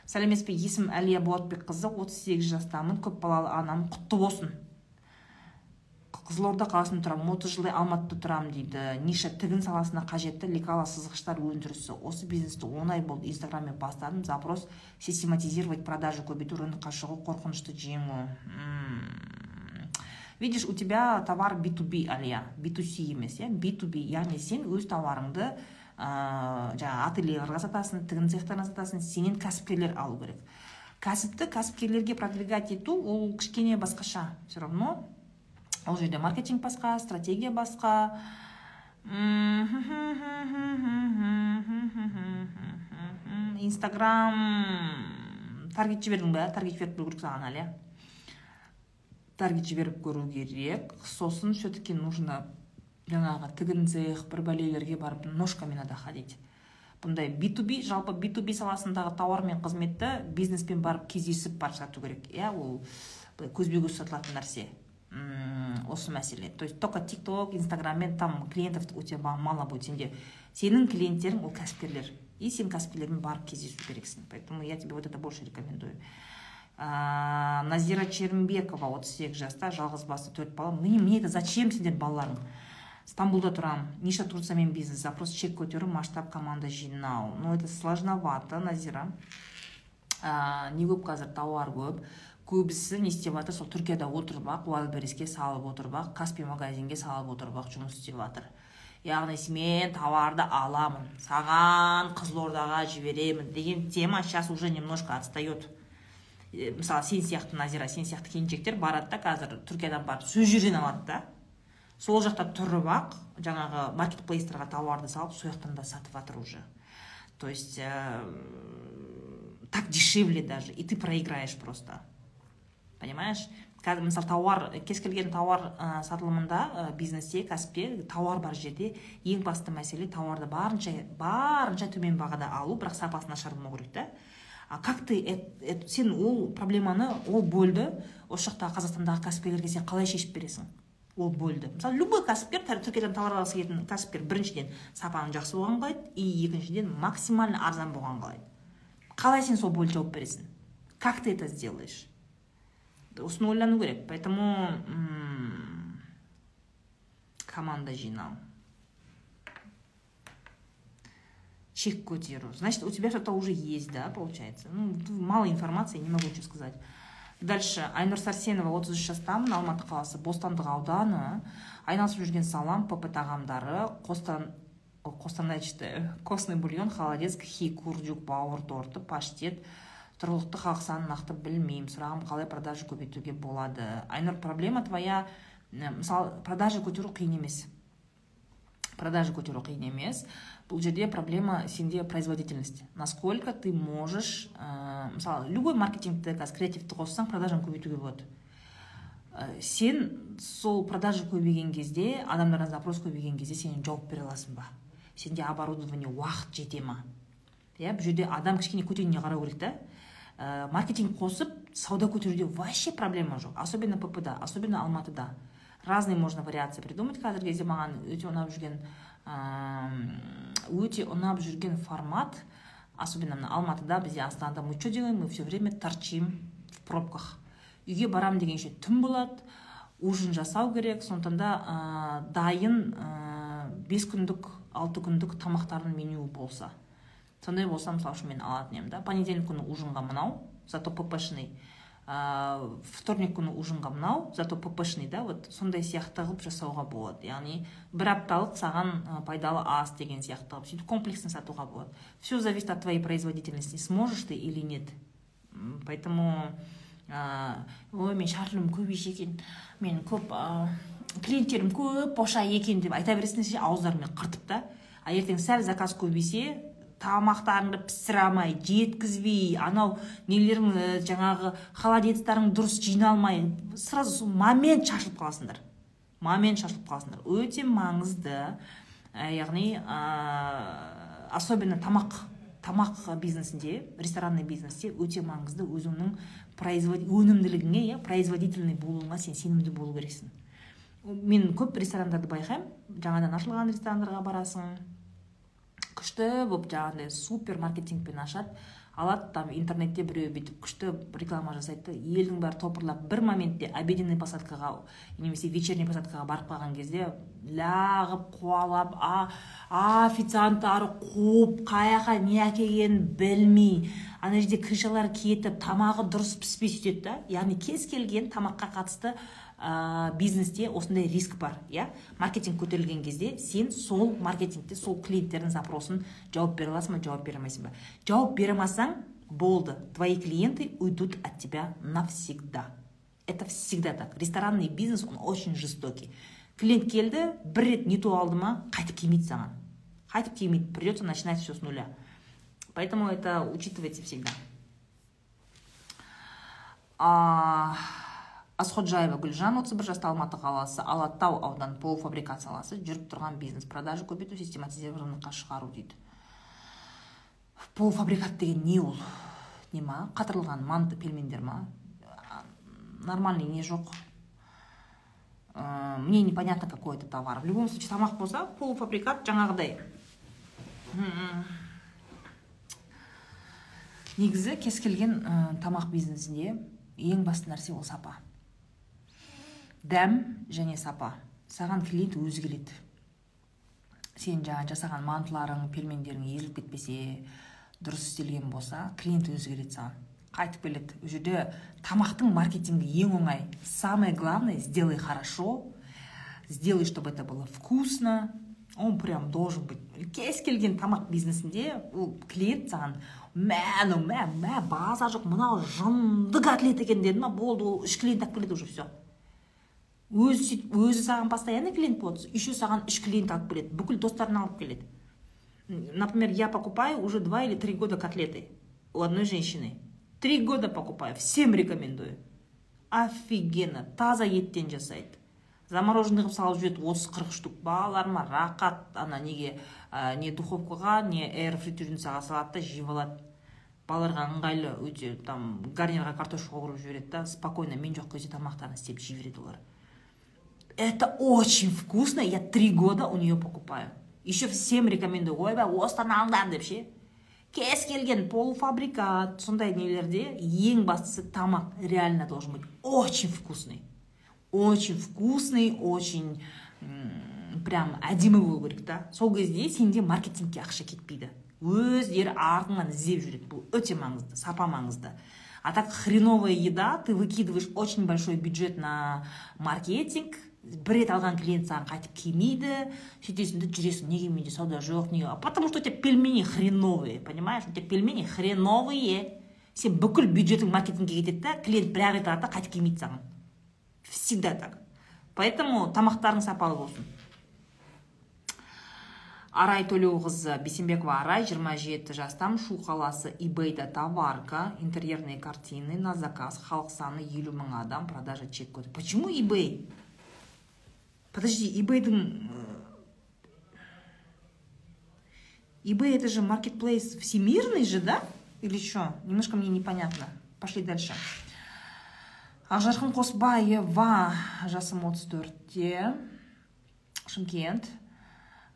Сәлеметсіз бе? Есімім әлия болатбекқызы отыз сегіз жастамын көпбалалы анамын құтты болсын. Қызылорда қаласында тұрамын отыз жылдай алматыда тұрамын дейді. Ниша тігін саласына қажетті лекала сызғыштар өндірісі. Осы бизнесті он ай болды. Инстаграммен бастадым. Запрос систематизировать продажу көбейту рынокқа шығу қорқынышты жеңу. Видишь у тебя товар b2b алия. B2c емес иә? B2b яғни сен өз тауарыңды ыыы жаңағы ательелерге сатасың тігін цехтарына сатасың сенен кәсіпкерлер алу керек. Кәсіпті кәсіпкерлерге продвигать ету ол кішкене басқаша. Все равно ол жерде маркетинг басқа стратегия басқа инстаграм таргет жібердің ба таргет жіберіп көру керек саған әлия таргет жіберіп көру керек сосын все таки нужно жаңағы тігін цех бір бәлелерге барып ножками надо ходить бұндай би ту би жалпы би ту би саласындағы тауар мен қызметті бизнеспен барып кездесіп барып сату керек. Иә ол көзбе көз сатылатын нәрсе. Осы мәселе. То есть только тик ток инстаграммен там клиентов тебя мало будет сенде сенің клиенттерің ол кәсіпкерлер. И сен кәсіпкерлермен барып кездесу керексің. Поэтому я тебе вот это больше рекомендую. Ә, назира черімбекова отыз сегіз жаста жалғыз басты төрт бала. Мне, мне это зачем сендер балаларың стамбулда тұрамын ниша турциямен бизнес запрос чек көтеру масштаб команда жинау. Ну это сложновато назира. Ә, не көп қазір тауар көп. Көбісі не істеп жатыр? Сол түркияда отырып ақ уайлдберриске салып отырып ақ каспи магазинге салып отырып ақ жұмыс істеп жатыр. Яғни мен товарды аламын саған қызылордаға жіберемін деген тема сейчас уже немножко отстает мысалы сен сияқты назира сен сияқты келіншектер барады да қазір түркиядан барып сол жерден алады да. Сол жақта тұрып ақ жаңағы маркетплейстарға товарды салып сол жақтан да сатып жатыр уже. То есть э, так дешевле даже и ты проиграешь просто. Понимаешь? Қазір мысалы тауар кез келген тауар ә, сатылымында ә, бизнесте кәсіпте тауар бар жерде ең басты мәселе тауарды барынша барынша төмен бағада алу бірақ сапасы нашар болмау керек та а как ты сен ол проблеманы ол бөлді осы жақтағы қазақстандағы кәсіпкерлерге сен қалай шешіп бересің? Ол бөлді. Мысалы любой кәсіпкер түркиядан товар алғысы келетін кәсіпкер біріншіден сапаның жақсы болғанын қалайды и екіншіден максимально арзан болғанын қалайды. Қалай сен сол бөлді жауап бересің? Как ты это сделаешь? Ойлану керек поэтому команда жинау чек көтеру значит у тебя что-то уже есть да получается? Ну мало информации не могу ничего сказать. Дальше. Айнұр сәрсенова отыз үш жастамын алматы қаласы бостандық ауданы айналысып жүрген салам пп тағамдары қостан қостанай костный бульон холодец кхи курдюк бауыр торты паштет тұрғылықты халық санын нақты білмеймін сұрағым қалай продажа көбейтуге болады? Айнұр проблема твоя мысалы продажа көтеру қиын емес. Продажа көтеру қиын емес. Бұл жерде проблема сенде производительность. Насколько ты можешь ә, мысалы любой маркетингті қазір креативті қоссаң продажаны көбейтуге болады. Ә, сен сол продажа көбейген кезде адамдардан запрос көбейген кезде сен жауап бере аласың ба? Сенде оборудование уақыт жете ма? Иә бұл жерде адам кішкене көтеніне қарау керек та. Ә, маркетинг қосып сауда көтеруде вообще проблема жоқ. Особенно ппда особенно алматыда. Разные можно вариации придумать. Қазіргі кезде маған өте ұнап жүрген өте ұнап жүрген формат особенно мына алматыда бізде астанада мы что делаем? Мы все время торчим в пробках. Үйге барам дегенше түн болады ужин жасау керек. Сондықтан да ә, дайын ә, бес күндік алты күндік тамақтардың менюі болса. Сондай болса мысалы үшін мен алатын едім да? Понедельник күні ужинға мынау зато ппшный. Ә, вторник күні ужинға мынау зато ппшный да? Вот сондай сияқты қылып жасауға болады. Яғни бір апталық саған пайдалы ас деген сияқты қылып сөйтіп комплексно сатуға болады. Все зависит от твоей производительности сможешь ты или нет. Поэтому ә, ой мен шаржым көбейші екен мен көп ә, клиенттерім көп боша екен деп айта бересің ше ауыздарымен қыртып та. А ертең сәл заказ көбейсе тамақтарыңды пісіре алмай жеткізбей анау нелерің жаңағы холодецтарың дұрыс жиналмай сразу сол момент шашылып қаласыңдар. Момент шашылып қаласыңдар. Өте маңызды ә, яғни ә, особенно тамақ тамақ бизнесінде ресторанный бизнесте өте маңызды өзіңнің производ... өнімділігіңе иә производительный болуыңа сен сенімді болу керексің. Мен көп ресторандарды байқаймын. Жаңадан ашылған ресторандарға барасың. Күшті болып жаңағыдай супер маркетингпен ашады. Алады там интернетте біреу бүйтіп күшті реклама жасайды. Елдің бәрі топырлап бір моментте обеденный посадкаға немесе вечерний посадкаға барып қалған кезде лағып қуалап а, официанттары қуып қай жаққа не әкелгенін білмей ана жерде крышалары кетіп тамағы дұрыс піспей сөйтеді да яғни кез келген тамаққа қатысты ә, бизнесте осындай риск бар иә? Маркетинг көтерілген кезде сен сол маркетингте сол клиенттердің запросын жауап бере аласың ба жауап бере алмайсың ба? Жауап бере алмасаң болды твои клиенты уйдут от тебя навсегда. Это всегда так. Ресторанный бизнес он очень жестокий. Клиент келді бір рет не то алды ма қайтып келмейді саған. Қайтып келмейді придется начинать все с нуля. Поэтому это учитывайте всегда. А, асходжаева гүлжан отыз бір жаста алматы қаласы алатау ауданы полуфабрикат саласы жүріп тұрған бизнес продажа көбейту систематизированныйға шығару дейді. Полуфабрикат деген не ол? Не ма? Қатырылған манты пельмендер ма? Нормальный не жоқ? Ә, мне непонятно какой это товар. В любом случае тамақ болса полуфабрикат жаңағыдай. Негізі кез келген ә, тамақ бизнесінде ең басты нәрсе ол сапа. Дәм және сапа. Саған клиент өзі келеді. Сен жаңа жасаған мантыларың пельмендерің езіліп кетпесе дұрыс істелген болса клиент өзі келеді саған. Қайтып келеді. Ол жерде тамақтың маркетингі ең оңай. Самое главное сделай хорошо сделай чтобы это было вкусно. Он прям должен быть. Кез келген тамақ бизнесінде ол клиент саған мә анау мә мә база жоқ мынау жынды котлет екен деді ма болды ол үш клиент алып келеді уже все өзі сөйтіп өзі саған постоянный клиент болады еще саған үш клиент алып келеді бүкіл достарын алып келеді. Например я покупаю уже два или три года котлеты у одной женщины. Три года покупаю всем рекомендую. Офигенно таза еттен жасайды. Замороженный қылып салып жібереді отыз қырық штук балаларыма рақат ана неге ә, не духовкаға не эйр фритюрницаға салады да жеп алады. Балаларға ыңғайлы өте там гарнирға картошка қуырып жібереді да спокойно мен жоқ кезде тамақтарын істеп жей береді олар. Это очень вкусно я три года у нее покупаю. Еще всем рекомендую. Ойбай осыдан алыңдар деп ше кез келген полуфабрикат сондай нелерде ең бастысы тамақ реально должен быть очень вкусный. Очень вкусный очень прям әдемі болу керек та сол кезде сенде маркетингке ақша кетпейді. Өздері артыңнан іздеп жүреді. Бұл өте маңызды сапа маңызды. А так хреновая еда ты выкидываешь очень большой бюджет на маркетинг бір рет алған клиент саған қайтып келмейді. Сөйтесің да жүресің. Неге менде сауда жоқ неге? Потому что у тебя пельмени хреновые понимаешь? У тебя пельмени хреновые. Сен бүкіл бюджетің маркетингке кетеді да клиент бір ақ рет алады да қайтып келмейді саған. Всегда так. Поэтому тамақтарың сапалы болсын. Арай төлеуқызы бейсенбекова арай 27 жастам шу қаласы ибейда товарка интерьерные картины на заказ. Халық саны елу мың адам продажа чек код почему ибей подожди ибейдің ибей это же маркетплейс всемирный же да? Или что? Немножко мне непонятно. Пошли дальше. Ақжарқын қосбаева жасым 34-те шымкент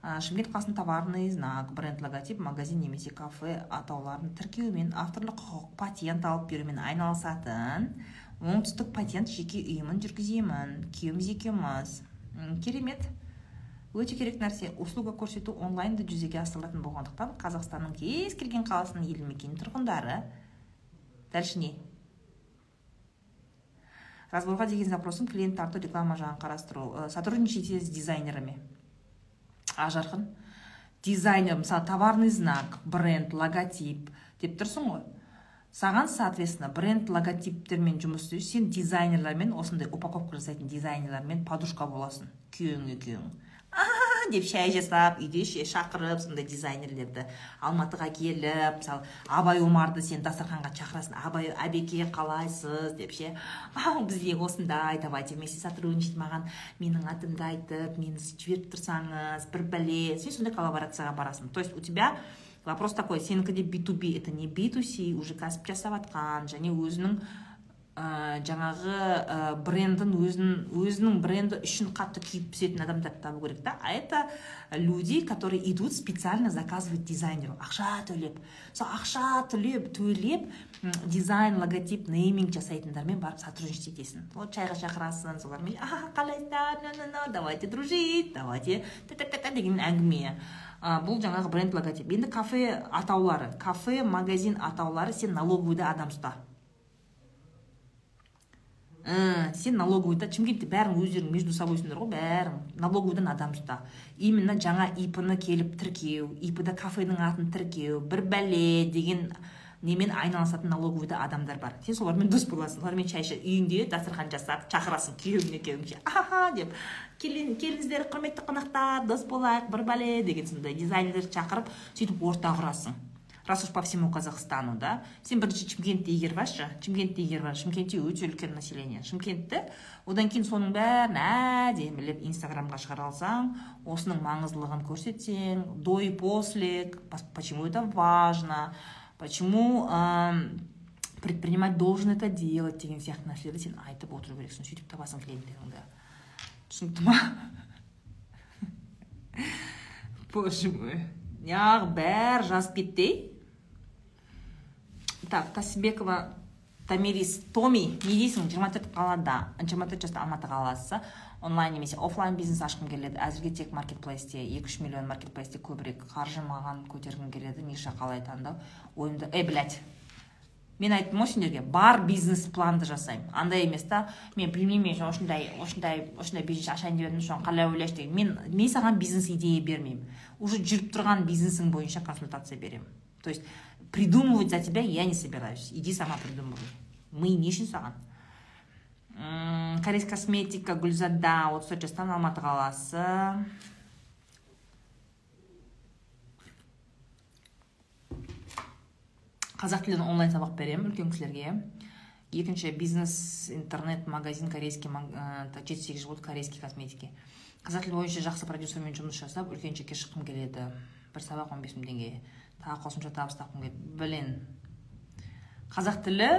шымкент қаласының товарный знак бренд логотип магазин немесе кафе атауларын тіркеумен авторлық құқық патент алып берумен айналысатын оңтүстік патент жеке ұйымын жүргіземін күйеуіміз екеуміз керемет. Өте керек нәрсе. Услуга көрсету онлайнда жүзеге асырылатын болғандықтан қазақстанның кез келген қаласының елді мекен тұрғындары дальше не разборға деген запросым клиент тарту реклама жағын қарастыру сотрудничайте с дизайнерами. Ажарқын дизайнер мысалы товарный знак бренд логотип деп тұрсың ғой. Саған соответственно бренд логотиптермен жұмыс істеу сен дизайнерлермен осындай упаковка жасайтын дизайнерлермен подружка боласың. Күйеуің. Екеуің деп шай жасап үйде ше шақырып сондай дизайнерлерді алматыға келіп мысалы абай омарды сен дастарханға шақырасың. Абай әбеке қалайсыз? деп ше. Бізде осындай давайте вместе сотрудничать маған. Менің атымды айтып мені жіберіп тұрсаңыз бір бәле сен сондай коллаборацияға барасың. То есть у тебя вопрос такой сенікі де би ту би это не би ту си уже кәсіп жасап жатқан және өзінің ә, жаңағы ә, брендін өзін, өзінің бренді үшін қатты күйіп пісетін адамдарды табу керек та а это люди которые идут специально заказывать дизайнеру. Ақша төлеп сол ақша төлеп төлеп дизайн логотип нейминг жасайтындармен барып сотрудничать етесің. Вот шайға шақырасың солармен қалайсыздар? Давайте дружить давайте деген әңгіме. Бұл жаңағы бренд логотип. Енді кафе атаулары. Кафе магазин атаулары сен налоговыйда адам ұста. Ә, сен налоговыйда шымкентте бәрің өздерің между собойсыңдар ғой бәрің налоговыйдан адам ұста. Именно жаңа ип ны келіп тіркеу ип да кафенің атын тіркеу бір бәле деген немен айналысатын налоговыйда адамдар бар. Сен солармен дос боласың солармен шай ішіп үйіңде дастархан жасап шақырасың күйеуің екеуің ше аха деп келіңіздер құрметті қонақтар дос болайық бір бәле деген сондай дизайнерлерді шақырып сөйтіп орта құрасың раз уж по всему казахстану да? Сен бірінші шымкентті игеріп шымкентті игеріп ал шымкентте өте үлкен население. Шымкентті одан кейін соның бәрін әдемілеп инстаграмға шығара алсаң осының маңыздылығын көрсетсең до и после почему это важно? Почему предпринимать должен это делать деген сияқты нәрселерді сен айтып отыру керексің сөйтіп табасың клиенттеріңді түсінікті ма боже мой. Неғып бәрі жазып кетті так тасыбекова тамирис томи не дейсің жиырма төрт қалада жиырма төрт жаста алматы қаласы онлайн немесе офлайн бизнес ашқым келеді. Әзірге тек маркетплейсте екі үш миллион маркетплейсте көбірек қаржы маған көтергім келеді ниша қалай таңдау? Ойымды ей блять мен айттым ғой сендерге бар бизнес планды жасаймын. Андай емес та мен білмеймін мен осындай осындай осындай бизнес ашайын деп едім соны қалай ойлайсың деген. Мен мен саған бизнес идея бермеймін. Уже жүріп тұрған бизнесің бойынша консультация беремін. То есть придумывать за тебя я не собираюсь. Иди сама придумывай. Мы не үшін саған. Корейс косметика гүлзада отыз төрт жастан алматы қаласы қазақ тілінен онлайн сабақ беремін үлкен кісілерге екінші бизнес интернет магазин корейский жеті сегіз жыл болды корейский косметики қазақ тілі бойынша жақсы продюсермен жұмыс жасап үлкен жекке шыққым келеді бір сабақ он бес мың теңге тағы қосымша табыс тапқым келеді блин қазақ тілі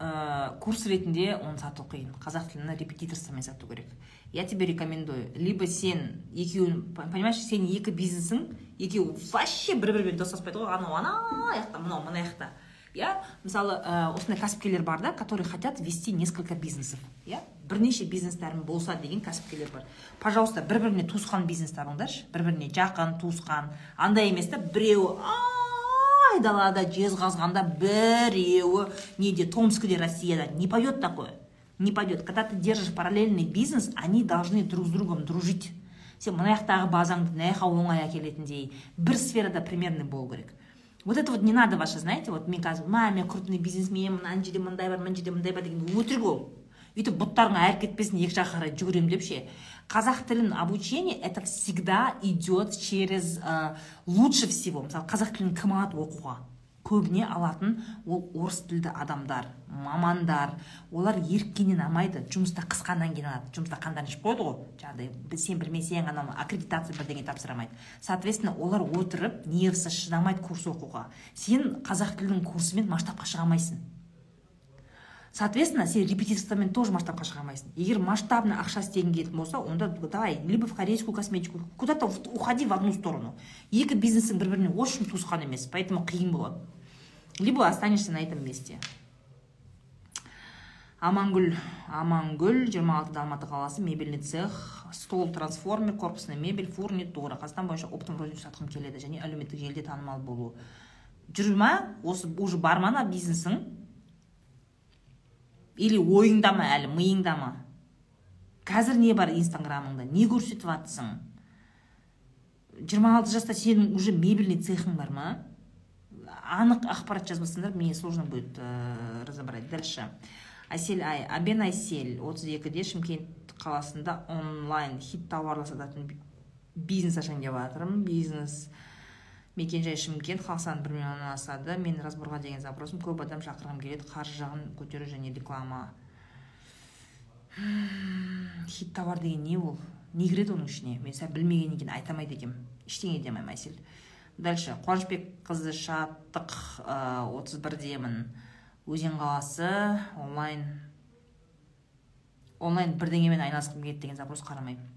ә, курс ретінде оны сату қиын. Қазақ тілін репетиторствомен сату керек. Я тебе рекомендую. Либо сен екеуін понимаешь сен екі бизнесің екеуі вообще бір бірімен достаспайды ғой. Анау ана жақта мынау мына жақта иә мысалы ә, осындай кәсіпкерлер бар да которые хотят вести несколько бизнесов. Иә бірнеше бизнестерім болса деген кәсіпкерлер бар. Пожалуйста бір біріне туысқан бизнес табыңдаршы бір біріне жақын туысқан. Андай емес та біреуі айдалада жезқазғанда біреуі неде томскіде россияда не пойдет такое? Не пойдет. Когда ты держишь параллельный бизнес они должны друг с другом дружить. Сен мына жақтағы базаңды мына жаққа оңай әкелетіндей бір сферада примерный болу керек вот это вот не надо ваше знаете вот мен қазір ма мен крупный бизнесменмін ана жерде мындай бар мына жерде мындай бар деген өтірік ол. Бүйтіп бұттарың айырып кетпесін екі жаққа қарай жүгіремін деп ше. Қазақ тілін обучение это всегда идет через ә, лучше всего. Мысалы қазақ тілін кім алады оқуға. Көбіне алатын ол орыс тілді адамдар мамандар. Олар еріккеннен алмайды. Жұмыста қысқаннан кейін алады. Жұмыста қандарын ішіп қояды ғой? Жаңағыдай сен білмесең анау аккредитация бірдеңе тапсырамайды. Соответственно олар отырып нервісі шыдамайды курс оқуға. Сен қазақ тілінің курсымен масштабқа шыға алмайсың. Соответственно сен репетиторствомен тоже масштабқа шыға алмайсың егер масштабный ақша істегің келетін болса онда давай либо в корейскую косметику куда то уходи в одну сторону. Екі бизнесің бір біріне очень туысқан емес поэтому қиын болады. Либо останешься на этом месте. Амангүл амангүл жиырма алтыда алматы қаласы мебельный цех стол трансформер корпусный мебель фурнитура. Қазақстан бойынша оптом розничный сатқым келеді және әлеуметтік желіде танымал болу. Жүр ма осы уже бар ма бизнесің? Или ойыңда ма әлі миыңда ма қазір не бар инстаграмыңда? Не көрсетіп жатсың жиырма алты жаста сенің уже мебельный цехың бар ма? Анық ақпарат жазбасаңдар мне сложно будет ә, разобрать. Дальше. Әсел ай абен айсел отыз екіде шымкент қаласында онлайн хит тауарлар сататын бизнес ашайын деп жатырмын бизнес мекенжай шымкент халық саны бір миллионнан асады мен разборға деген запросым көп адам шақырғым келеді қаржы жағын көтеру және реклама. Хит товар деген не ол? Не кіреді оның ішіне? Мен сәл білмегеннен кейін айта алмайды екенмін. Ештеңе дей алмаймын әсел дальше қуанышбекқызы шаттық отыз бірдемін өзен қаласы онлайн. Онлайн бірдеңемен айналысқым келеді деген запрос қарамаймын.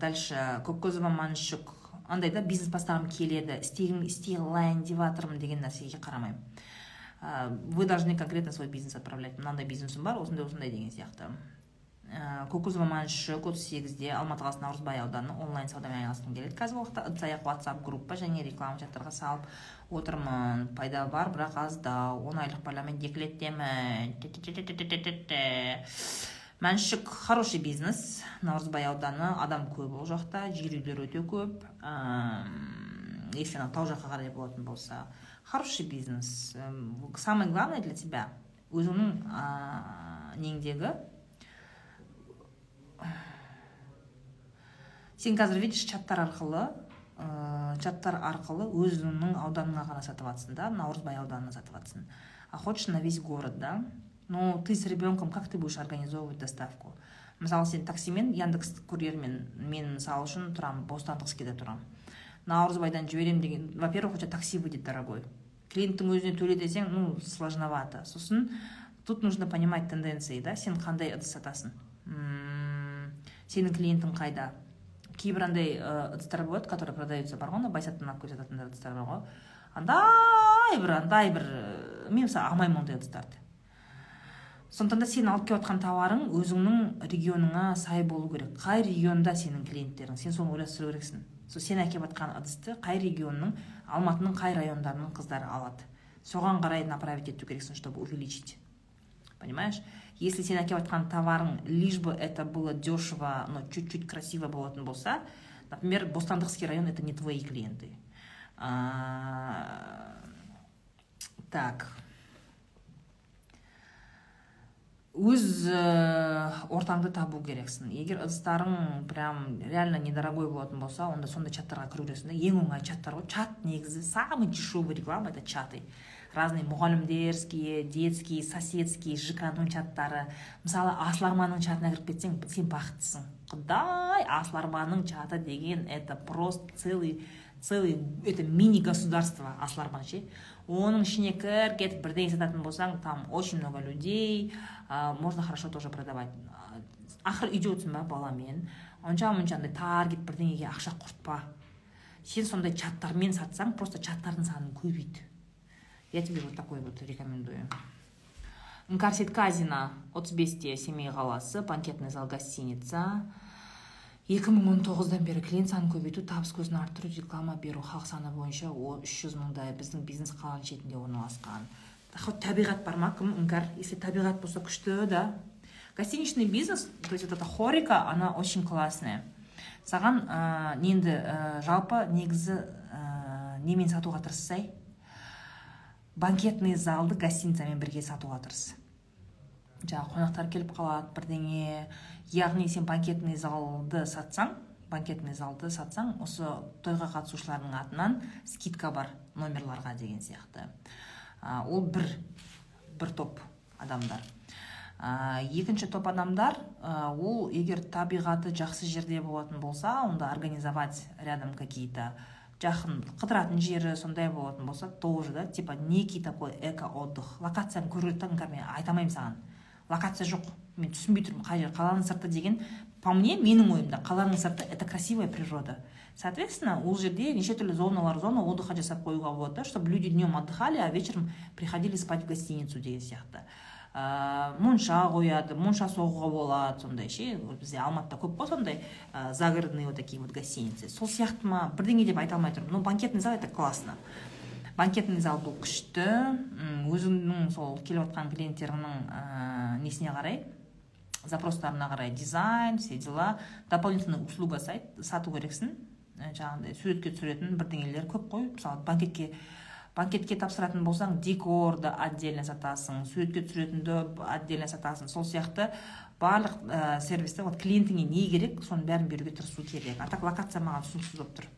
Дальше көккөзова маншук андай да бизнес бастағым келеді. Істегім істей алайын деп жатырмын деген нәрсеге қарамаймын. Вы должны конкретно свой бизнес отправлять. Мынандай бизнесім бар осындай осындай деген сияқты. Көкөзова маншүк отыз сегізде алматы қаласы наурызбай ауданы онлайн саудамен айналысқым келеді. Қазіргі уақытта ыдыс аяқ ватсап группа және реклама чаттарға салып отырмын. Пайда бар бірақ аздау он айлық баламен декреттемін мәншік хороший бизнес. Наурызбай ауданы адам көп ол жақта жер үйлер өте көп. Если анау тау жаққа қарай болатын болса хороший бизнес. Самое главное для тебя өзіңнің неңдегі сен қазір видишь чаттар арқылы ә, чаттар арқылы өзіңнің ауданыңа ғана сатып жатрсың да наурызбай ауданына сатып жатрсың а хочешь на весь город да? Но ты с ребенком как ты будешь организовывать доставку? Мысалы сен таксимен яндекс курьермен. Мен мысалы үшін тұрамын бостандықскийде тұрамын наурызбайдан жіберемін деген. Во первых у тебя такси выйдет дорогой. Клиенттің өзіне төле десең ну сложновато. Сосын тут нужно понимать тенденции да? Сен қандай ыдыс сатасың? Сенің клиентің қайда? Кейбір андай ыдыстар болады которые продаются бар ғой ана байсаттан алып келе жататын ыдыстар бар ғой. Андай бір андай бір мен мысалы алмаймын ондай ыдыстарды. Сондықтан да сен алып келіп жатқан тауарың өзіңнің регионыңа сай болу керек. Қай регионда сенің клиенттерің? Сен соны ойластыру керексің. Сол сен әкеліп жатқан ыдысты қай регионның алматының қай райондарының қыздары алады? Соған қарай направить ету керексің чтобы увеличить. Понимаешь? Если сен әкеліп жатқан товарың лишь бы это было дешево но чуть чуть красиво болатын болса например бостандықский район это не твои клиенты. Так. Өз ә, ортаңды табу керексің. Егер ыдыстарың прям реально недорогой болатын болса онда сондай чаттарға кіру керексің да. Ең оңай чаттар ғой. Чат негізі самый дешевый реклама это чаты. Разный мұғалімдерские детские соседские жк ның чаттары. Мысалы асыл арманның чатына кіріп кетсең сен бақыттысың. Құдай асыл арманның чаты деген это просто целый целый это мини государство асыл арман ше оның ішіне кір кетіп бірдеңе сататын болсаң там очень много людей ә, можно хорошо тоже продавать. Ақыры үйде отырсың ба баламен. Онша мұнша андай таргет бірдеңеге ақша құртпа сен сондай чаттармен сатсаң просто чаттардың санын көбейт. Я тебе вот такой вот рекомендую. Мкарсит казина отыз бесте семей қаласы банкетный зал гостиница. Екі мың он тоғыздан бері клиент санын көбейту табыс көзін арттыру реклама беру халық саны бойынша үш жүз мыңдай біздің бизнес қаланың шетінде орналасқан. Хоть табиғат бар ма? Кім? Іңкәр? Если табиғат болса күшті да. Гостиничный бизнес то есть вот эта хорика она очень классная. Саған ә, ненді ә, жалпы негізі ә, немен сатуға тырыссай. Банкетный залды гостиницамен бірге сатуға тырыс. Жаңағы қонақтар келіп қалады бірдеңе яғни сен банкетный залды сатсаң банкетный залды сатсаң осы тойға қатысушылардың атынан скидка бар номерларға деген сияқты. А, ол бір бір топ адамдар. Ә, екінші топ адамдар ә, ол егер табиғаты жақсы жерде болатын болса онда организовать рядом какие то жақын қыдыратын жері сондай болатын болса тоже да типа некий такой эко отдых локацияны көріп мен айта алмаймын саған. Локация жоқ. Мен түсінбей тұрмын қай жер қаланың сырты деген. По мне менің ойымда қаланың сырты это красивая природа. Соответственно ол жерде неше түрлі зоналар зона отдыха жасап қоюға болады да чтобы люди днем отдыхали а вечером приходили спать в гостиницу деген сияқты. Ә, монша қояды монша соғуға болады сондай ше. Бізде алматыда көп қой сондай загородные вот такие вот гостиницы. Сол сияқты ма? Бірдеңе деп айта алмай тұрмын. Но банкетный зал это классно. Банкетный зал бұл күшті. Өзіңнің сол келіп жатқан клиенттеріңнің ә, несіне қарай запростарына қарай дизайн все дела дополнительный услуга сату керексің. Жаңағыдай суретке түсіретін бірдеңелер көп қой. Мысалы банкетке банкетке тапсыратын болсаң декорды отдельно сатасың суретке түсіретінді отдельно сатасың. Сол сияқты барлық ә, сервисті вот клиентіңе не керек соның бәрін беруге тырысу керек. А так локация маған түсініксіз болып тұр.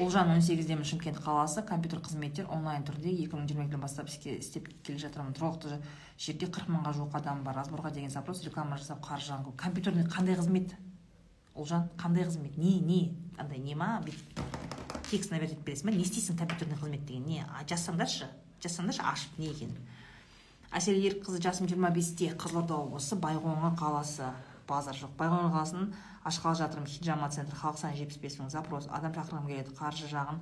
Ұлжан он сегіздемін шымкент қаласы компьютер қызметтер онлайн түрде екі мың жиырма екіден бастап істеп келе жатырмын тұрғылықты жерде қырық мыңға жуық адам бар. Разборға деген запрос реклама жасап қаржы компьютерный қандай қызмет? Ұлжан қандай қызмет? Не не? Андай не ма? Текст наверное бересің ба? Не істейсің компьютерный қызмет деген? Не жазсаңдаршы. Жазсаңдаршы ашып не екенін. Әсел ерікқызы жасым жиырма бесте қызылорда облысы байқоңыр қаласы. Базар жоқ. Байқоңыр қаласын ашқалы жатырмын. Хиджама центр халық саны жетпіс бес мың. Запрос. Адам шақырғым келеді. Қаржы жағын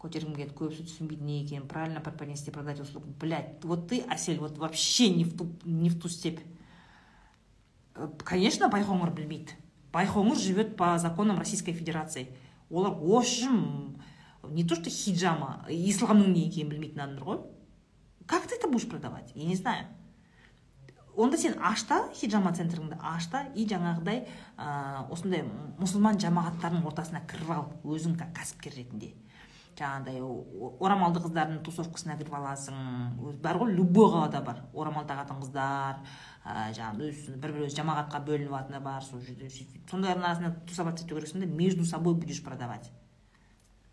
көтергім келеді. Көбісі түсінбейді не екенін. Правильно преподнести продать услугу. Блять вот ты әсел вот вообще не в ту не в ту степь. Э, конечно байқоңыр білмейді. Байқоңыр живет по законам российской федерации. Олар общем не то что хиджама исламның не екенін білмейтін адамдар ғой. Как ты это будешь продавать? Я не знаю. Онда сен аш та хиджама центріңді? Аш та и жаңағыдай ә, осындай мұсылман жамағаттарының ортасына кіріп ал өзің кәсіпкер ретінде. Жаңағыдай орамалды қыздардың тусовкасына кіріп аласың бар ғой любой қалада бар. Орамал тағатын қыздар ә, жаңағы бір бір өзі жамағатқа бөлініп алатыны бар сол жерде сондайлардың арасында тусоваться ету керексің да между собой будешь продавать.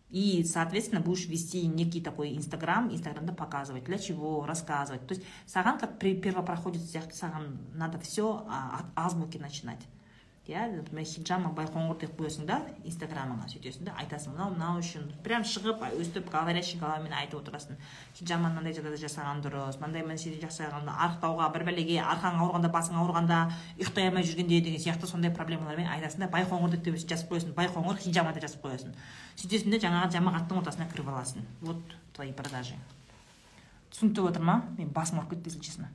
И, соответственно, будешь вести некий такой Инстаграм, Инстаграмда показывать, для чего, рассказывать. То есть саған как первопроходец сияқты саған надо все от азбуки начинать иә например хиджама байқоңыр деп қоясың да инстаграмыңа сөйтесің да айтасың. Мынау мынау үшін прям шығып өстіп говорящий головамен айтып отырасың. Хиджама мынандай жағдайда жасаған дұрыс мынандай мәселе жасаған арықтауға бір бәлеге арқаң ауырғанда басың ауырғанда ұйықтай алмай жүргенде деген сияқты сондай проблемалармен айтасың да байқоңыр деп жазып қоясың. Байқоңыр хиджама деп жазып қоясың. Сөйтесің де жаңағы жамағаттың ортасына кіріп аласың. Вот твои продажи. Түсінікті отыр ма мен басым ауырып кетті если честно.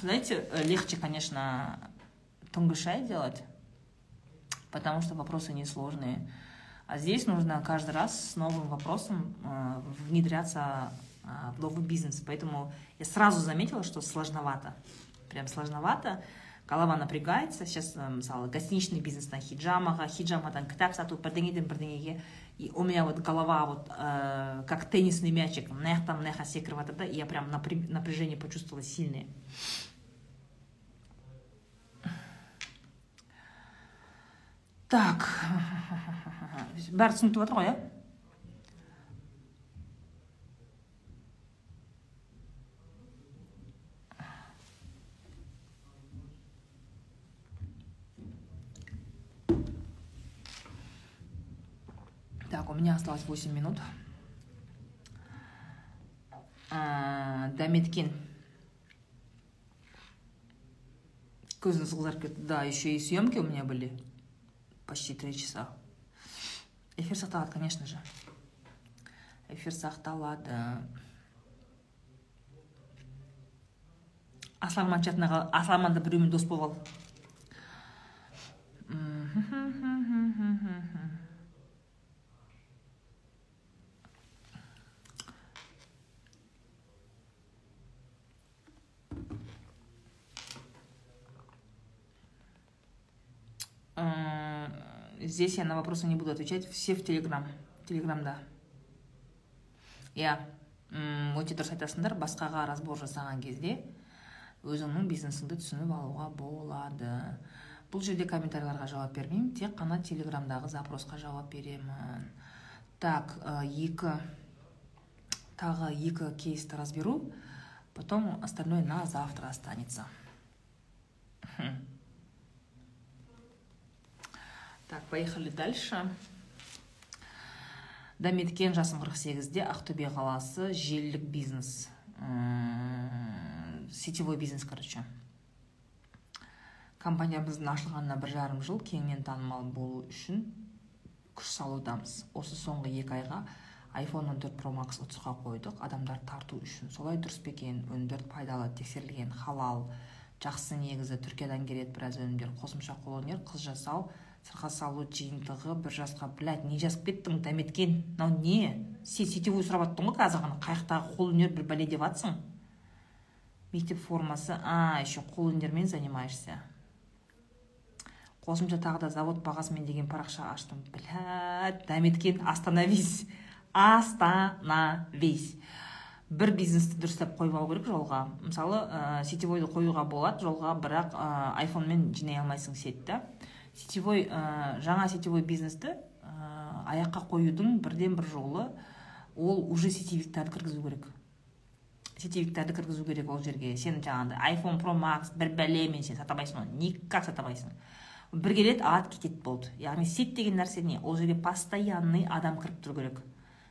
Знаете легче конечно тонкий шай делать потому что вопросы несложные а здесь нужно каждый раз с новым вопросом э, внедряться э, в новый бизнес поэтому я сразу заметила что сложновато прям сложновато голова напрягается сейчас мысалы гостиничный бизнестен хиджамаға хиджамадан кітап сату бірдеңеден бірдеңеге и у меня вот голова вот э, как теннисный мячик мына жақтан мына жаққа секіріп жатыр да я прям напряжение почувствовала сильное так бәрі түсінікті жатыр ғой иә Так, у меня осталось 8 минут. А, Дамиткин. Көзіңіз қызарып кетті. Да, еще и съемки у меня были. Почти три часа. Эфир сақталады, конечно же. Эфир сақталады. Асламан чатына Асламанды біреумен дос болып ал. Здесь я на вопросы не буду отвечать. Все в Телеграм. Телеграм, да. иә өте дұрыс айтасыңдар. Басқаға разбор жасаған кезде өзіңнің бизнесіңді түсініп алуға болады. Бұл жерде комментарийларға жауап бермеймін. Тек қана телеграмдағы запросқа жауап беремін. Так екі тағы екі кейсті разберу. Потом остальное на завтра останется. Так поехали дальше. Дәметкен жасым 48-де ақтөбе қаласы желілік бизнес сетевой бизнес короче. Компаниямыздың ашылғанына бір жарым жыл кеңінен танымал болу үшін күш салудамыз. Осы соңғы екі айға iphone 14 pro max ұтысқа қойдық. Адамдар тарту үшін солай дұрыс па екен? Өнімдер пайдалы тексерілген халал жақсы негізі түркиядан келеді біраз өнімдер қосымша қолөнер қыз жасау сырға салу жиынтығы бір жасқа блядь не жазып кеттің дәметкен мынау не? Сен сетевой сұрап жатрсың ғой қазір ғана қай жақтағы қолөнер бір бәле деп жатсың мектеп формасы а еще қолөнермен занимаешься. Қосымша тағы да завод бағасымен деген парақша аштым. Блядь дәметкен остановись. Остановись. Бір бизнесті дұрыстап қойып алу керек жолға. Мысалы ә, сетевойды қоюға болады жолға бірақ ә, айфонмен жинай алмайсың сетті. Сетевой ә, жаңа сетевой бизнесті ә, аяққа қоюдың бірден бір жолы ол уже сетевиктарды кіргізу керек. Сетевиктерді кіргізу керек ол жерге. Сен жаңағыдай iphone pro max бір бәлемен сен сата алмайсың оны никак сата алмайсың бір келеді алады кетеді болды. Яғни сет деген нәрсе не? Ол жерге постоянный адам кіріп тұру керек.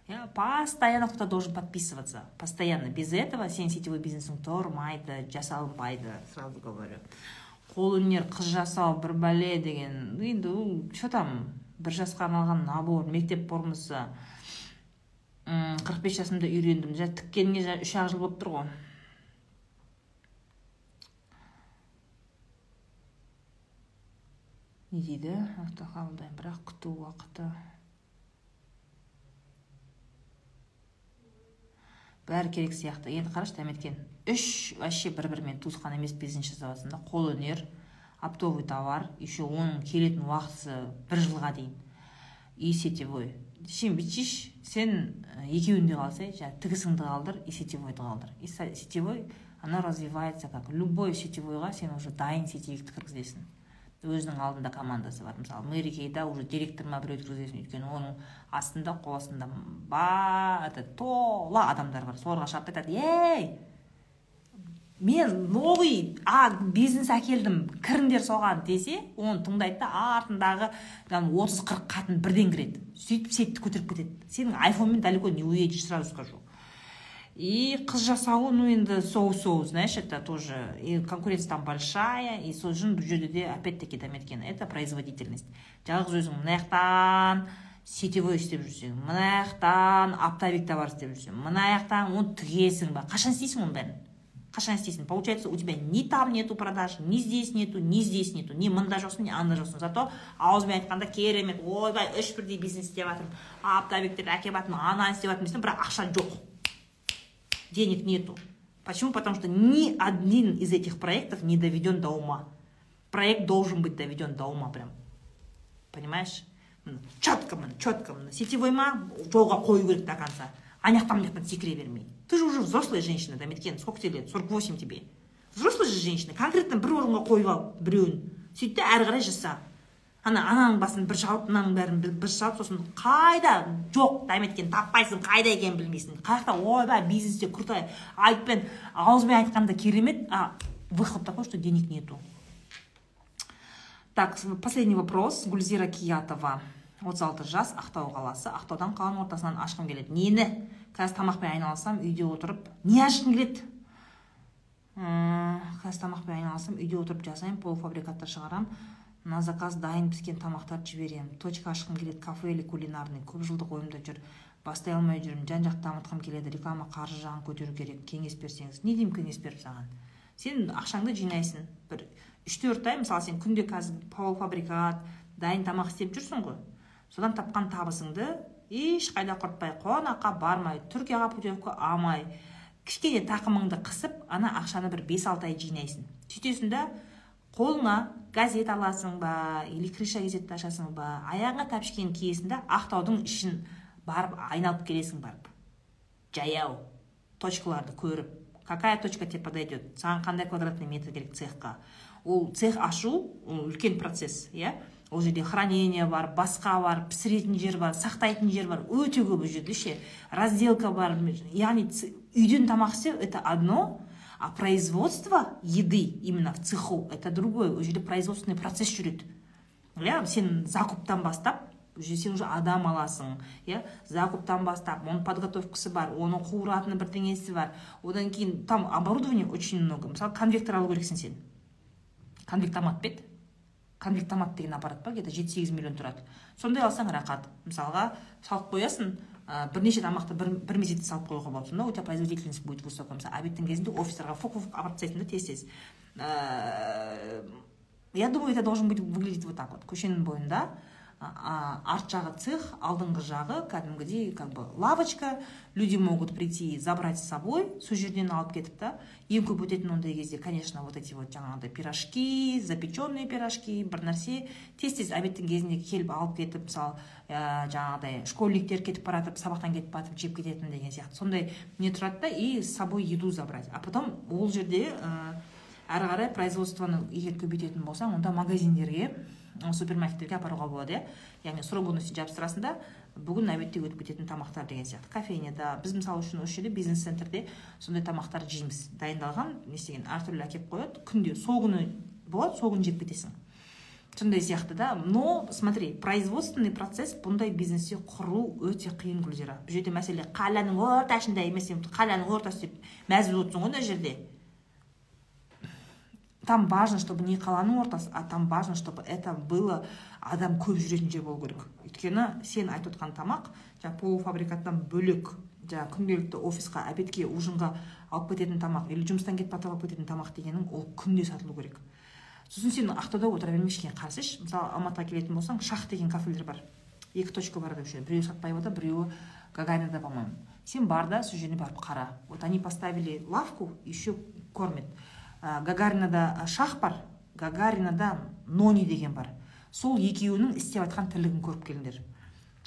Иә постоянно кто то должен подписываться. Постоянно. Без этого сен сетевой бизнесің тұрмайды жасалынбайды. Сразу говорю. Қолөнер қыз жасау бір бәле деген енді че там бір жасқа арналған набор мектеп формасы. Қырық бес жасымда үйрендім жа тіккеніне үш ақ жыл болып тұр ғой. Не дейді? Қабылдаймын бірақ күту уақыты. Бәрі керек сияқты. Енді қарашы дәметкен үш вообще бір бірімен туысқан емес бизнес жасап да қолөнер оптовый товар еще оның келетін уақыты бір жылға дейін. И сетевой. Сен бүйтсейші сен екеуін де қалсай жаңағы тігісіңді қалдыр и сетевойды қалдыр. И сетевой она развивается как любой сетевойға сен уже дайын сетевикті кіргізесің. Өзінің алдында командасы бар. Мысалы мэри кейда уже директор ма біреуді кіргізесің өйткені оның астында қол астында ба тола адамдар бар. Соларға шақырып айтады ей! Мен новый а бизнес әкелдім кіріңдер соған десе оны тыңдайды да артындағы отыз қырық қатын бірден кіреді. Сөйтіп сетті көтеріп кетеді. Сенің айфонмен далеко не уедешь сразу скажу. И қыз жасауы ну енді соу соу знаешь это тоже и конкуренция там большая и сол үшін бұл жерде де опять таки дәметкен это производительность. Жалғыз өзің мына жақтан сетевой істеп жүрсең мына жақтан оптовик товар істеп жүрсең мына жақтан оны тігесің ба? Қашан істейсің оның бәрін? Қашан істейсің? Получается у тебя ни там нету продаж ни здесь нету ни здесь нету ни мында жоқсың ни анда жоқсың. Зато ауызбен айтқанда керемет ойбай үш бірдей бизнес істеп жатырмын оптовиктерді әкеліп жатырмын ананы істеп жатырмын бірақ ақша жоқ. Денег нету. Почему? Потому что ни один из этих проектов не доведен до ума. Проект должен быть доведен до ума прям. Понимаешь? Четко четко сетевой ма жолға қою керек до конца. Ана жақтан мына жақтан секіре бермей ты же уже взрослая женщина дәметкен сколько тебе лет? Сорок восемь тебе. Взрослая же женщина конкретно бір орынға қойып ал біреуін сөйт әрі қарай жаса ана ананың басын бір шалып мынаның бәрін бір шалып сосын қайда? Жоқ дәметкен таппайсың қайда екенін білмейсің. Қай жақта ойбай бизнесте крутой. Айтпен ауызбен айтқанда керемет. А выход такой что денег нету. Так последний вопрос. Гүлзира киятова. Отыз алты жас ақтау қаласы ақтаудан қаланың ортасынан ашқым келеді нені? Қазір тамақпен айналысам үйде отырып не ашқың келеді? Қазір тамақпен айналысам үйде отырып жасаймын полуфабрикаттар шығарамын на заказ дайын піскен тамақтарды жіберемін. Точка ашқым келеді кафе или кулинарный көп жылдық ойымда жүр бастай алмай жүрмін жан жақты дамытқым келеді реклама қаржы жағын көтеру керек. Кеңес берсеңіз. Не деймін кеңес беріп саған? Сен ақшаңды жинайсың. Бір үш төрт ай мысалы сен күнде қазір полуфабрикат дайын тамақ істеп жүрсің ғой. Содан тапқан табысыңды ешқайда құртпай қонаққа бармай түркияға путевка алмай кішкене тақымыңды қысып ана ақшаны бір бес алты ай жинайсың. Сөйтесің да қолыңа газет аласың ба или крыша газетті ашасың ба аяғыңа тәпішкені киесің да ақтаудың ішін барып айналып келесің барып. Жаяу точкаларды көріп. Какая точка тебе подойдет? Саған қандай квадратный метр керек цехқа? Ол цех ашу ол үлкен процесс иә? Ол жерде хранение бар басқа бар пісіретін жер бар сақтайтын жер бар. Өте көп ол жерде ше. Разделка бар. Яғни үйден тамақ істеу это одно а производство еды именно в цеху это другое. Ол жерде производственный процесс жүреді иә сен закуптан бастап уже сен уже адам аласың иә закуптан бастап оның подготовкасы бар оның қуыратын бірдеңесі бар. Одан кейін там оборудование очень много. Мысалы конвектор алу керексің сен. Конвектомат па еді конвектомат деген аппарат бар где то жеті сегіз миллион тұрады. Сондай алсаң рахат. Мысалға салып қоясың ә, бірнеше тамақты бір, бір мезетте салып қоюға болады сонда у тебя производительность будет высокая мысалы обедтің кезінде офистарға фук фук апарып тастайсың да тез тез я думаю это должен быть выглядеть вот так вот көшенің бойында арт жағы цех алдыңғы жағы кәдімгідей как бы лавочка. Люди могут прийти забрать с собой сол жерден алып кетіп та ең көп өтетін ондай кезде конечно вот эти вот жаңағыдай пирожки запеченные пирожки бір нәрсе тез тез обедтің кезінде келіп алып кетіп мысалы ә, жаңағыдай школьниктер кетіп бара жатып сабақтан кетіп бара жеп кететін деген сияқты. Сондай не тұрады да и с собой еду забрать. А потом ол жерде ә, әрі қарай производствоны егер көбейтетін болсаң онда магазиндерге супермаркеттерге апаруға болады иә. Яғни срок годности жабыстырасың да бүгін обедте өтіп кететін тамақтар деген сияқты. Кофейняда біз мысалы үшін осы жерде бизнес центрде сондай тамақтарды жейміз. Дайындалған не істеген әртүрлі әкеліп қояды. Күнде сол күні болады сол күні жеп кетесің. Сондай сияқты да. Но смотри производственный процесс бұндай бизнесте құру өте қиын гүлзира. Бұл жерде мәселе қаланың ортасында емес қаланың ортасы деп мәз болып ғой мына жерде. Там важно чтобы не қаланың ортасы а там важно чтобы это было адам көп жүретін жер болу керек. Өйткені сен айтып отқан тамақ жаңағы полуфабрикаттан бөлек жаңағы күнделікті офисқа обедке ужинға алып кететін тамақ или жұмыстан кетіп алып кететін тамақ дегенің ол күнде сатылу керек. Сосын сен ақтауда отыра берме ештеңе қарасайшы. Мысалы алматыға келетін болсаң шах деген кафелер бар. Екі точка бар деп біреуі сатпаевада біреуі гагаринада по моему сен бар да сол жеріне барып қара. Вот они поставили лавку еще кормят. Гагаринада шах бар гагаринада нони деген бар. Сол екеуінің істеп жатқан тірлігін көріп келіңдер.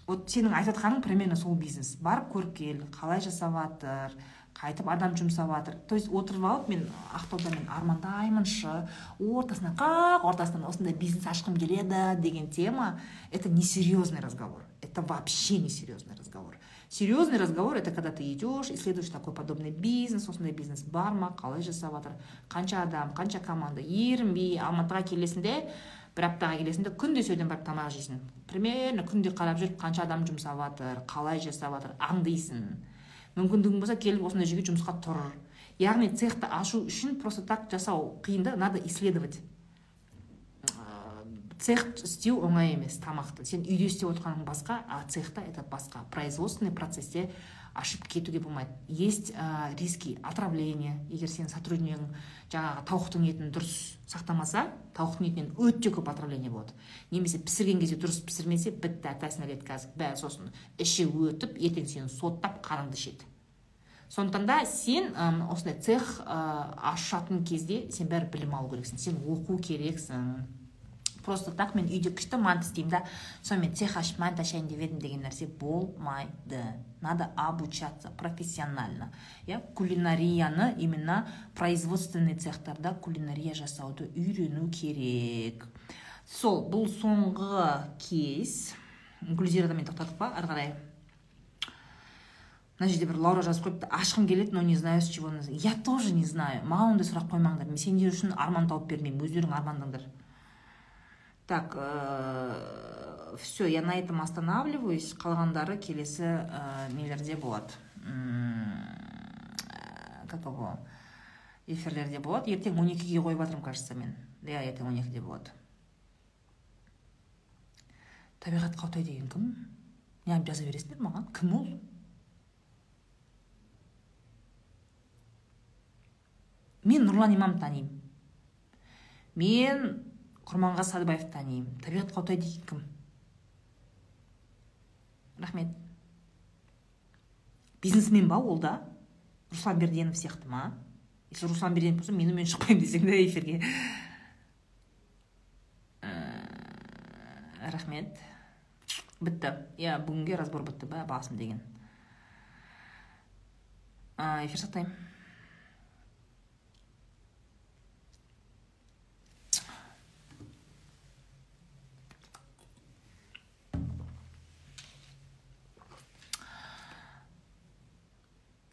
Вот сенің айтып жатқаның примерно сол бизнес. Барып көріп кел қалай жасап жатыр қайтып адам жұмсап жатыр. То есть отырып алып мен ақтауда мен армандаймыншы ортасынан қақ ортасынан осындай бизнес ашқым келеді деген тема это несерьезный разговор. Это вообще несерьезный разговор. Серьезный разговор это когда ты идешь исследуешь такой подобный бизнес осындай бизнес бар ма қалай жасап жатыр қанша адам қанша команда ерінбей алматыға келесің де бір аптаға келесің де күнде сол жерден барып тамақ жейсің. Примерно күнде қарап жүріп қанша адам жұмсап жатыр қалай жасап жатыр аңдисың мүмкіндігің болса келіп осындай жерге жұмысқа тұр. Яғни цехты ашу үшін просто так жасау қиын да надо исследовать. Цех істеу оңай емес тамақты. Сен үйде істеп отырғаның басқа а цехта это басқа. Производственный процессте ашып кетуге болмайды. Есть ә, риски отравления егер сенің сотруднигің жаңағы тауықтың етін дұрыс сақтамаса тауықтың етінен өте көп отравление болады. Немесе пісірген кезде дұрыс пісірмесе бітті атасына кетті қазір. Бәрі сосын іші өтіп ертең сені соттап қаныңды ішеді. Сондықтан да сен осындай цех ашатын кезде сен бәрі білім алу керексің сен оқу керексің. Просто так мен үйде күшті мант істеймін да. Сонымен цех ашып мант ашайын деп едім деген нәрсе болмайды. Надо обучаться профессионально. Иә кулинарияны именно производственный цехтарда кулинария жасауды үйрену керек. Сол бұл соңғы кейс. Гүлзирадан мен тоқтадық па? Ары қарай. Мына жерде бір лаура жазып қойыпты. Ашқым келеді но не знаю с чего. Я тоже не знаю. Маған ондай сұрақ қоймаңдар. Мен сендер үшін арман тауып бермеймін. Өздерің армандаңдар. Так ә, все я на этом останавливаюсь. Қалғандары келесі ә, нелерде болады как его? Эфирлерде болады ертең он екіге қойып жатырмын кажется мен. Иә ертең он екіде болады табиғат қаутай деген кім? Неғып жаза бересіңдер маған. Кім ол? Мен нұрлан имамды танимын мен құрманға садыбаевты танимын. Табиғат қаутай деген кім? Рахмет. Бизнесмен ба ол да? Руслан берденов сияқты ма? Если руслан берденов болса мен онымен шықпаймын десең да эфирге. Ә, рахмет. Бітті. Иә бүгінге разбор бітті ба басым деген. Эфир сақтаймын.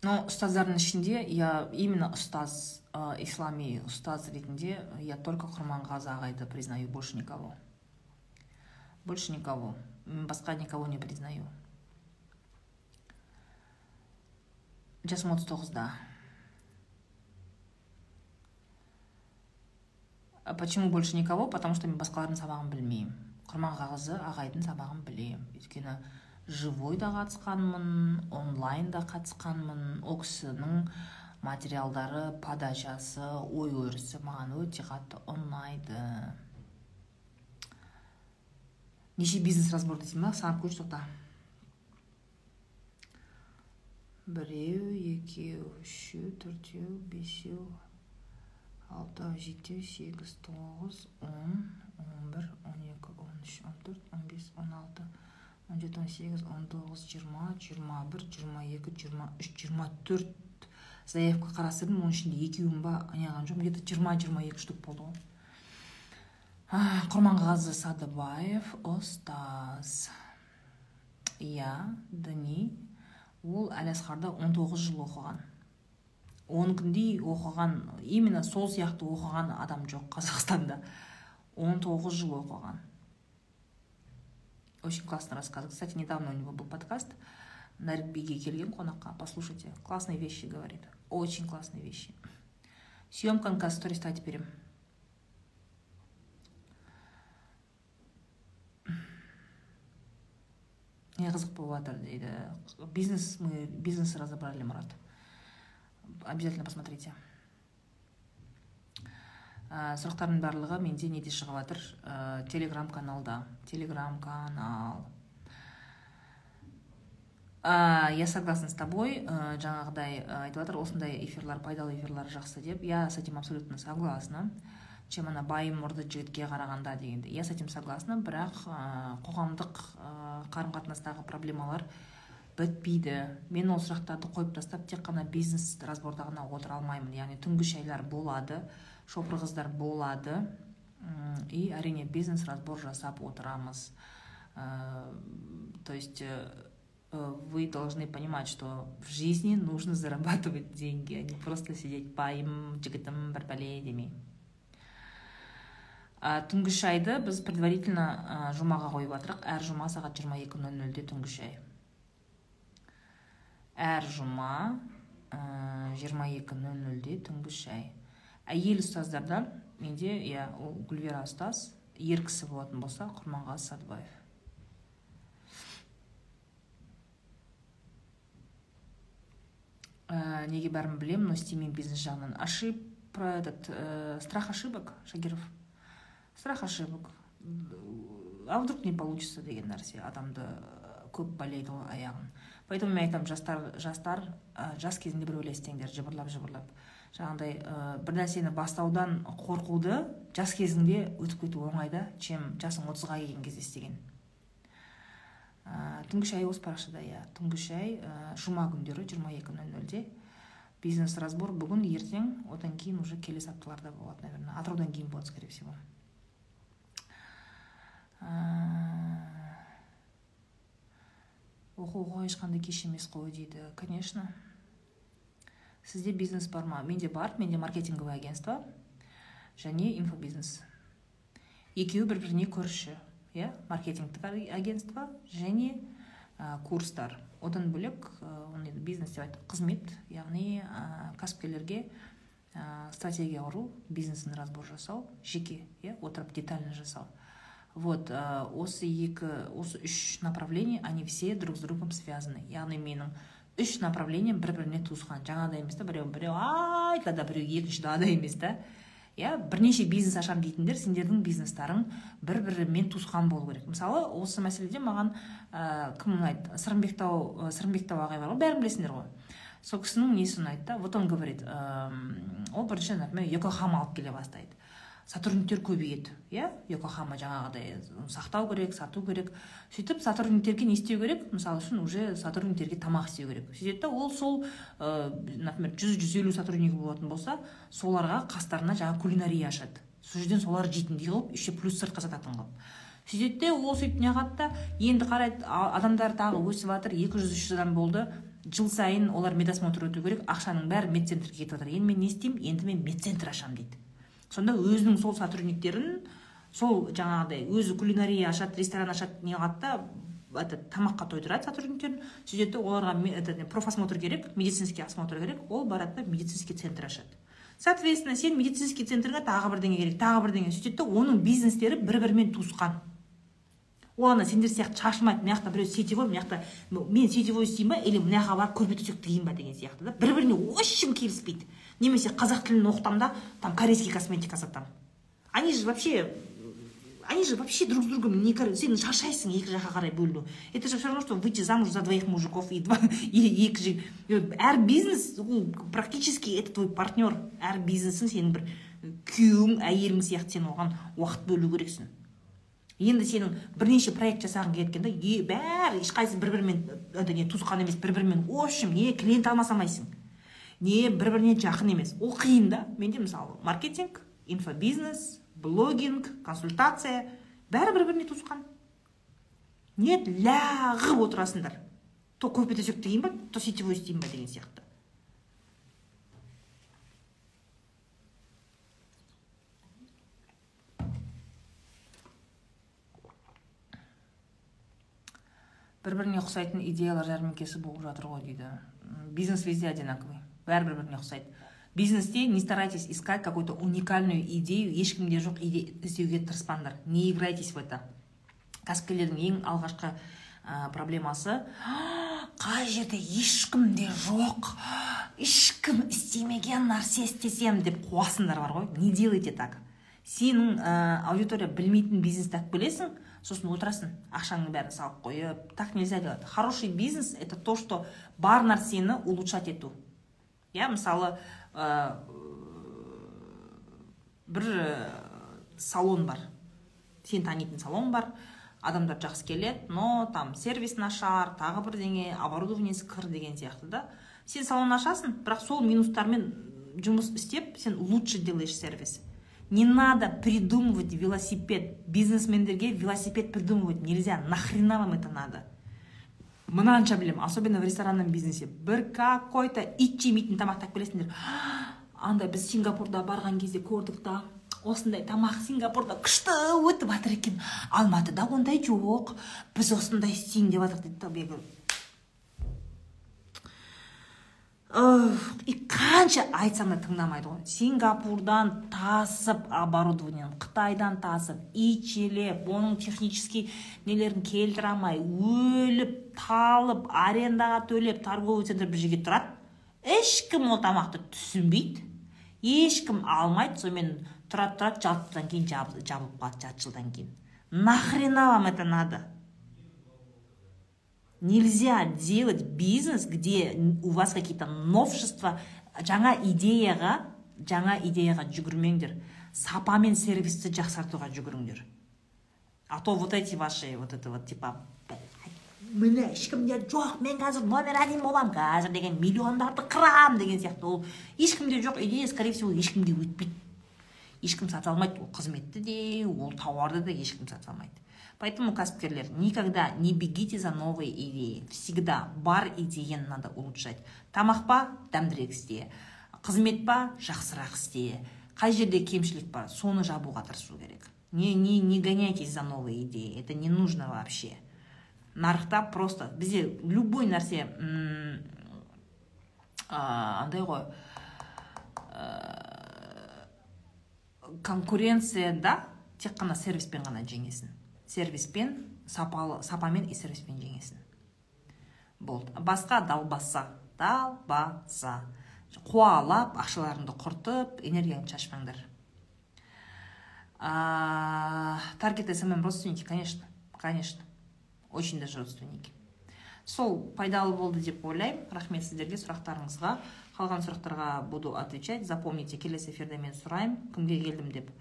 Но ұстаздардың ішінде я именно ұстаз ә, ислами ұстаз ретінде я только құрманғазы ағайды признаю больше никого. Больше никого. Басқа никого не признаю. Жасым отыз тоғызда почему больше никого? Потому что мен басқалардың сабағын білмеймін. Құрманғазы ағайдың сабағын білемін. Өйткені живой да қатысқанмын онлайн да қатысқанмын. Ол кісінің материалдары подачасы ой өрісі маған өте қатты ұнайды. Неше бизнес разбор дейсің ба санап көрші тоқта. Біреу екеу үшеу төртеу бесеу алтау жетеу сегіз тоғыз он он бір он екі он үш он төрт он бес он алты он жеті он сегіз он тоғыз жиырма жиырма бір жиырма екі жиырма үш жиырма төрт заявка қарастырдым. Оның ішінде екеуін ба неғылған жоқпын. Где то жиырма жиырма екі штук болды ғой. Құрманғазы садыбаев ұстаз иә діни ол әл асқарда 19 жыл оқыған. Он күндей оқыған именно сол сияқты оқыған адам жоқ қазақстанда. 19 жыл оқыған. Очень классно рассказывает. Кстати, недавно у него был подкаст. Нарикбиге келген қонаққа. Послушайте. Классные вещи говорит. Очень классные вещи. Съемканы қазір сториста айтып беремін. не қызық болып жатыр дейді бизнес мы бизнес разобрали марат обязательно посмотрите ә, сұрақтардың барлығы менде неде шығып жатыр. Ә, телеграм каналда. Телеграм канал. Ә, я согласна с тобой. Ә, жаңағыдай айтып жатыр осындай эфирлар пайдалы эфирлар жақсы деп. Я с этим абсолютно согласна. Чем ана байым мұрды жігітке қарағанда дегенде. Я с этим согласна бірақ ә, қоғамдық ә, қарым қатынастағы проблемалар бітпейді. Мен ол сұрақтарды қойып тастап тек қана бизнес разборда ғана отыра алмаймын. Яғни түнгі шайлар болады. Шопыр қыздар болады. И әрине бизнес разбор жасап отырамыз. То есть э, вы должны понимать что в жизни нужно зарабатывать деньги а не просто сидеть байым жігітім бір бәле демей түнгі шайды біз предварительно жұмаға қойып жатырық әр жұма сағат жиырма екі нөл нөлде түнгі шай әр жұма жиырма екі нөл нөлде түнгі шай әйел ұстаздардан менде иә ол гүлвира ұстаз ер кісі болатын болса құрманғазы садыбаев ә, неге бәрін білемін но істемеймін бизнес жағынан. Ошиб про этот ә, страх ошибок шагиров. Страх ошибок. А вдруг не получится деген нәрсе адамды көп байлайды ғой аяғын. Поэтому мен айтамын жастар жастар ә, жас кезінде бір ойластеңдер жыбырлап жыбырлап жаңағыдай ә, бір нәрсені бастаудан қорқуды жас кезіңде өтіп кету оңай да чем жасың отызға келген кезде істеген. Ә, түнгі шай осы парақшада иә. Түнгі шай ә, жұма күндері жиырма екі нөл нөлде бизнес разбор бүгін ертең одан кейін уже келесі апталарда болады наверное. Атыраудан кейін болады скорее всего. Оқуға ешқандай кеш емес қой дейді конечно. Сізде бизнес бар ма? Менде бар. Менде маркетинговый агентство және инфобизнес. Екеуі бір біріне көрші иә? Маркетингтік агентство және ә, курстар. Одан бөлек оны бизнес деп айттық қызмет яғни ә, кәсіпкерлерге ә, стратегия құру бизнесін разбор жасау жеке иә? Отырып детально жасау. Вот осы екі осы үш направление они все друг с другом связаны. Яғни менің үш направлением бір біріне туысқан жаңағыдай емес та біреу біреу айта да біреу екінші далада емес та иә бірнеше бизнес ашамын дейтіндер сендердің бизнестарың бір бірімен туысқан болу керек. Мысалы осы мәселеде маған ә, кім ұнайды сырымбектау сырымбектау ағай бар ғой бәрін білесіңдер ғой. Сол кісінің несі ұнайды да вот он говорит ә, ол бірінші например йокохама алып келе бастайды. Сотрудниктер көбейеді иә? Йокохама жаңағыдай сақтау керек сату керек. Сөйтіп сотрудниктерге не істеу керек? Мысалы үшін уже сотрудниктерге тамақ істеу керек. Сөйтеді да ол сол ә, например жүз жүз елу сотруднигі болатын болса соларға қастарына жаңағы кулинария ашады. Сол жерден солар жейтіндей қылып еще плюс сыртқа сататын қылып. Сөйтеді де ол сөйтіп неғады да енді қарайды адамдар тағы өсіп жатыр екі жүз үш жүз адам болды. Жыл сайын олар медосмотр өту керек ақшаның бәрі медцентрге кетіп жатыр. Енді мен не істеймін? Енді мен медцентр ашамын дейді. Сонда өзінің сол сотрудниктерін сол жаңағыдай өзі кулинария ашады ресторан ашады не қылады да это тамаққа тойдырады сотрудниктерін. Сөйтеді оларға это профосмотр керек медицинский осмотр керек ол барады да медицинский центр ашады. Соответственно сен медицинский центрге тағы бірдеңе керек тағы бірдеңе. Сөйтеді оның бизнестері бір бірімен туысқан. Ол ана сендер сияқты шашылмайды мына жақта біреу сетевой мына жақта мен сетевой істеймін ба или мына жаққа барып көрпе төсек тігейін ба деген сияқты да бір біріне общем келіспейді. Немесе қазақ тілін оқытамын да там корейский косметика сатамын. Они же вообще они же вообще друг с другом не сен шаршайсың екі жаққа қарай бөліну это же все равно что выйти замуж за двоих мужиков и два или екі әр бизнес ол практически это твой партнер әр бизнесің сенің бір күйеуің әйелің сияқты сен оған уақыт бөлу керексің. Енді сенің бірнеше проект жасағың келеді екен да бәрі ешқайсысы бір бірімен не туысқан емес бір бірімен в общем не клиент алмасамайсың не бір біріне жақын емес. Ол қиын да. Менде мысалы маркетинг инфобизнес блогинг консультация бәрі бір біріне туысқан нет лағып отырасыңдар. То көрпе төсек тігейін ба то сетевой істеймін ба деген сияқты. Бір біріне ұқсайтын идеялар жәрмеңкесі болып жатыр ғой дейді. Бизнес везде одинаковый. Бәрі бір біріне ұқсайды. Бизнесте не старайтесь искать какую то уникальную идею ешкімде жоқ идея іздеуге тырыспаңдар. Не играйтесь в это. Кәсіпкерлердің ең алғашқы ә, проблемасы қай жерде ешкімде жоқ ешкім істемеген нәрсе істесем деп қуасыңдар бар ғой. Не делайте так. Сенің ә, аудитория білмейтін бизнесті алып келесің сосын отырасың ақшаңның бәрін салып қойып так нельзя делать. Хороший бизнес это то что бар нәрсені улучшать ету. Иә мысалы ә, бір ә, салон бар. Сен танитын салон бар. Адамдар жақсы келеді но там сервис нашар тағы бірдеңе оборудованиесі кір деген сияқты да. Сен салон ашасың бірақ сол минустармен жұмыс істеп сен лучше делаешь сервис. Не надо придумывать велосипед. Бизнесмендерге велосипед придумывать нельзя. Нахрена вам это надо? Мынанша білемін. Особенно в ресторанном бизнесе. Бір какой то ит жемейтін тамақты алып келесіңдер. Андай біз сингапурда барған кезде көрдік та. Осындай тамақ сингапурда күшті өтіп жатыр екен. Алматыда ондай жоқ. Біз осындай істейін деп жатырық дейді да қанша айтсам да тыңдамайды ғой. Сингапурдан тасып оборудованиені қытайдан тасып ичелеп оның технический нелерін келтіре алмай өліп талып арендаға төлеп торговый центр бір жерге тұрады. Ешкім ол тамақты түсінбейді. Ешкім алмайды сонымен тұрады тұрады жарты жылдан кейін жабылып қалады жарты жылдан кейін. Нахрена вам это надо? Нельзя делать бизнес, где у вас какие-то новшества, жаңа идеяға жаңа идеяға жүгірмеңдер. Сапа мен сервисті жақсартуға жүгіріңдер. А то вот эти ваши вот это вот типа міне ешкімде жоқ мен қазір номер один боламын қазір деген миллиондарды қырам деген сияқты. Ол ешкімде жоқ идея скорее всего ешкімге өтпейді. Ешкім сата алмайды. Ол қызметті де ол тауарды да ешкім сата алмайды. Поэтому, кәсіпкерлер, никогда не бегите за новые идеи. Всегда бар идеяны надо улучшать. Тамақ па дәмдірек істе. Қызмет па жақсырақ істе. Қай жерде кемшілік бар соны жабуға тырысу керек. Не, не, не гоняйтесь за новые идеи. Это не нужно вообще. Нарықта просто бізде любой нәрсе андай ғой конкуренцияда тек қана сервиспен ғана жеңесің сервиспен сапалы сапамен и сервиспен жеңесің болды. Басқа далбаса далбаса қуалап ақшаларыңды құртып энергияңды шашпаңдар. Таргет смм родственники конечно конечно. Очень даже родственники. Сол пайдалы болды деп ойлаймын. Рахмет сіздерге сұрақтарыңызға. Қалған сұрақтарға буду отвечать. Запомните келесі эфирде мен сұраймын. Кімге келдім деп.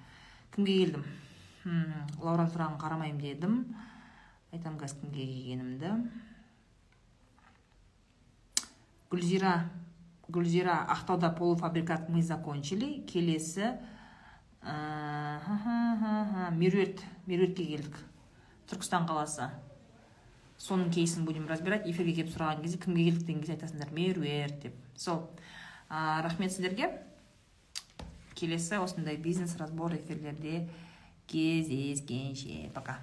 Кімге келдім? Мм, лаура сұрағын қарамаймын дедім. Айтамын қазір кімге келгенімді. Гүлзира гүлзира ақтауда полуфабрикат мы закончили. Келесі ә, меруерт меруертке келдік. Түркістан қаласы. Соның кейсін будем разбирать. Эфирге келіп сұраған кезде кімге келдік деген кезде айтасыңдар меруерт деп. Сол ә, рахмет сіздерге. Келесі осындай бизнес разбор эфирлерде кездескенше пока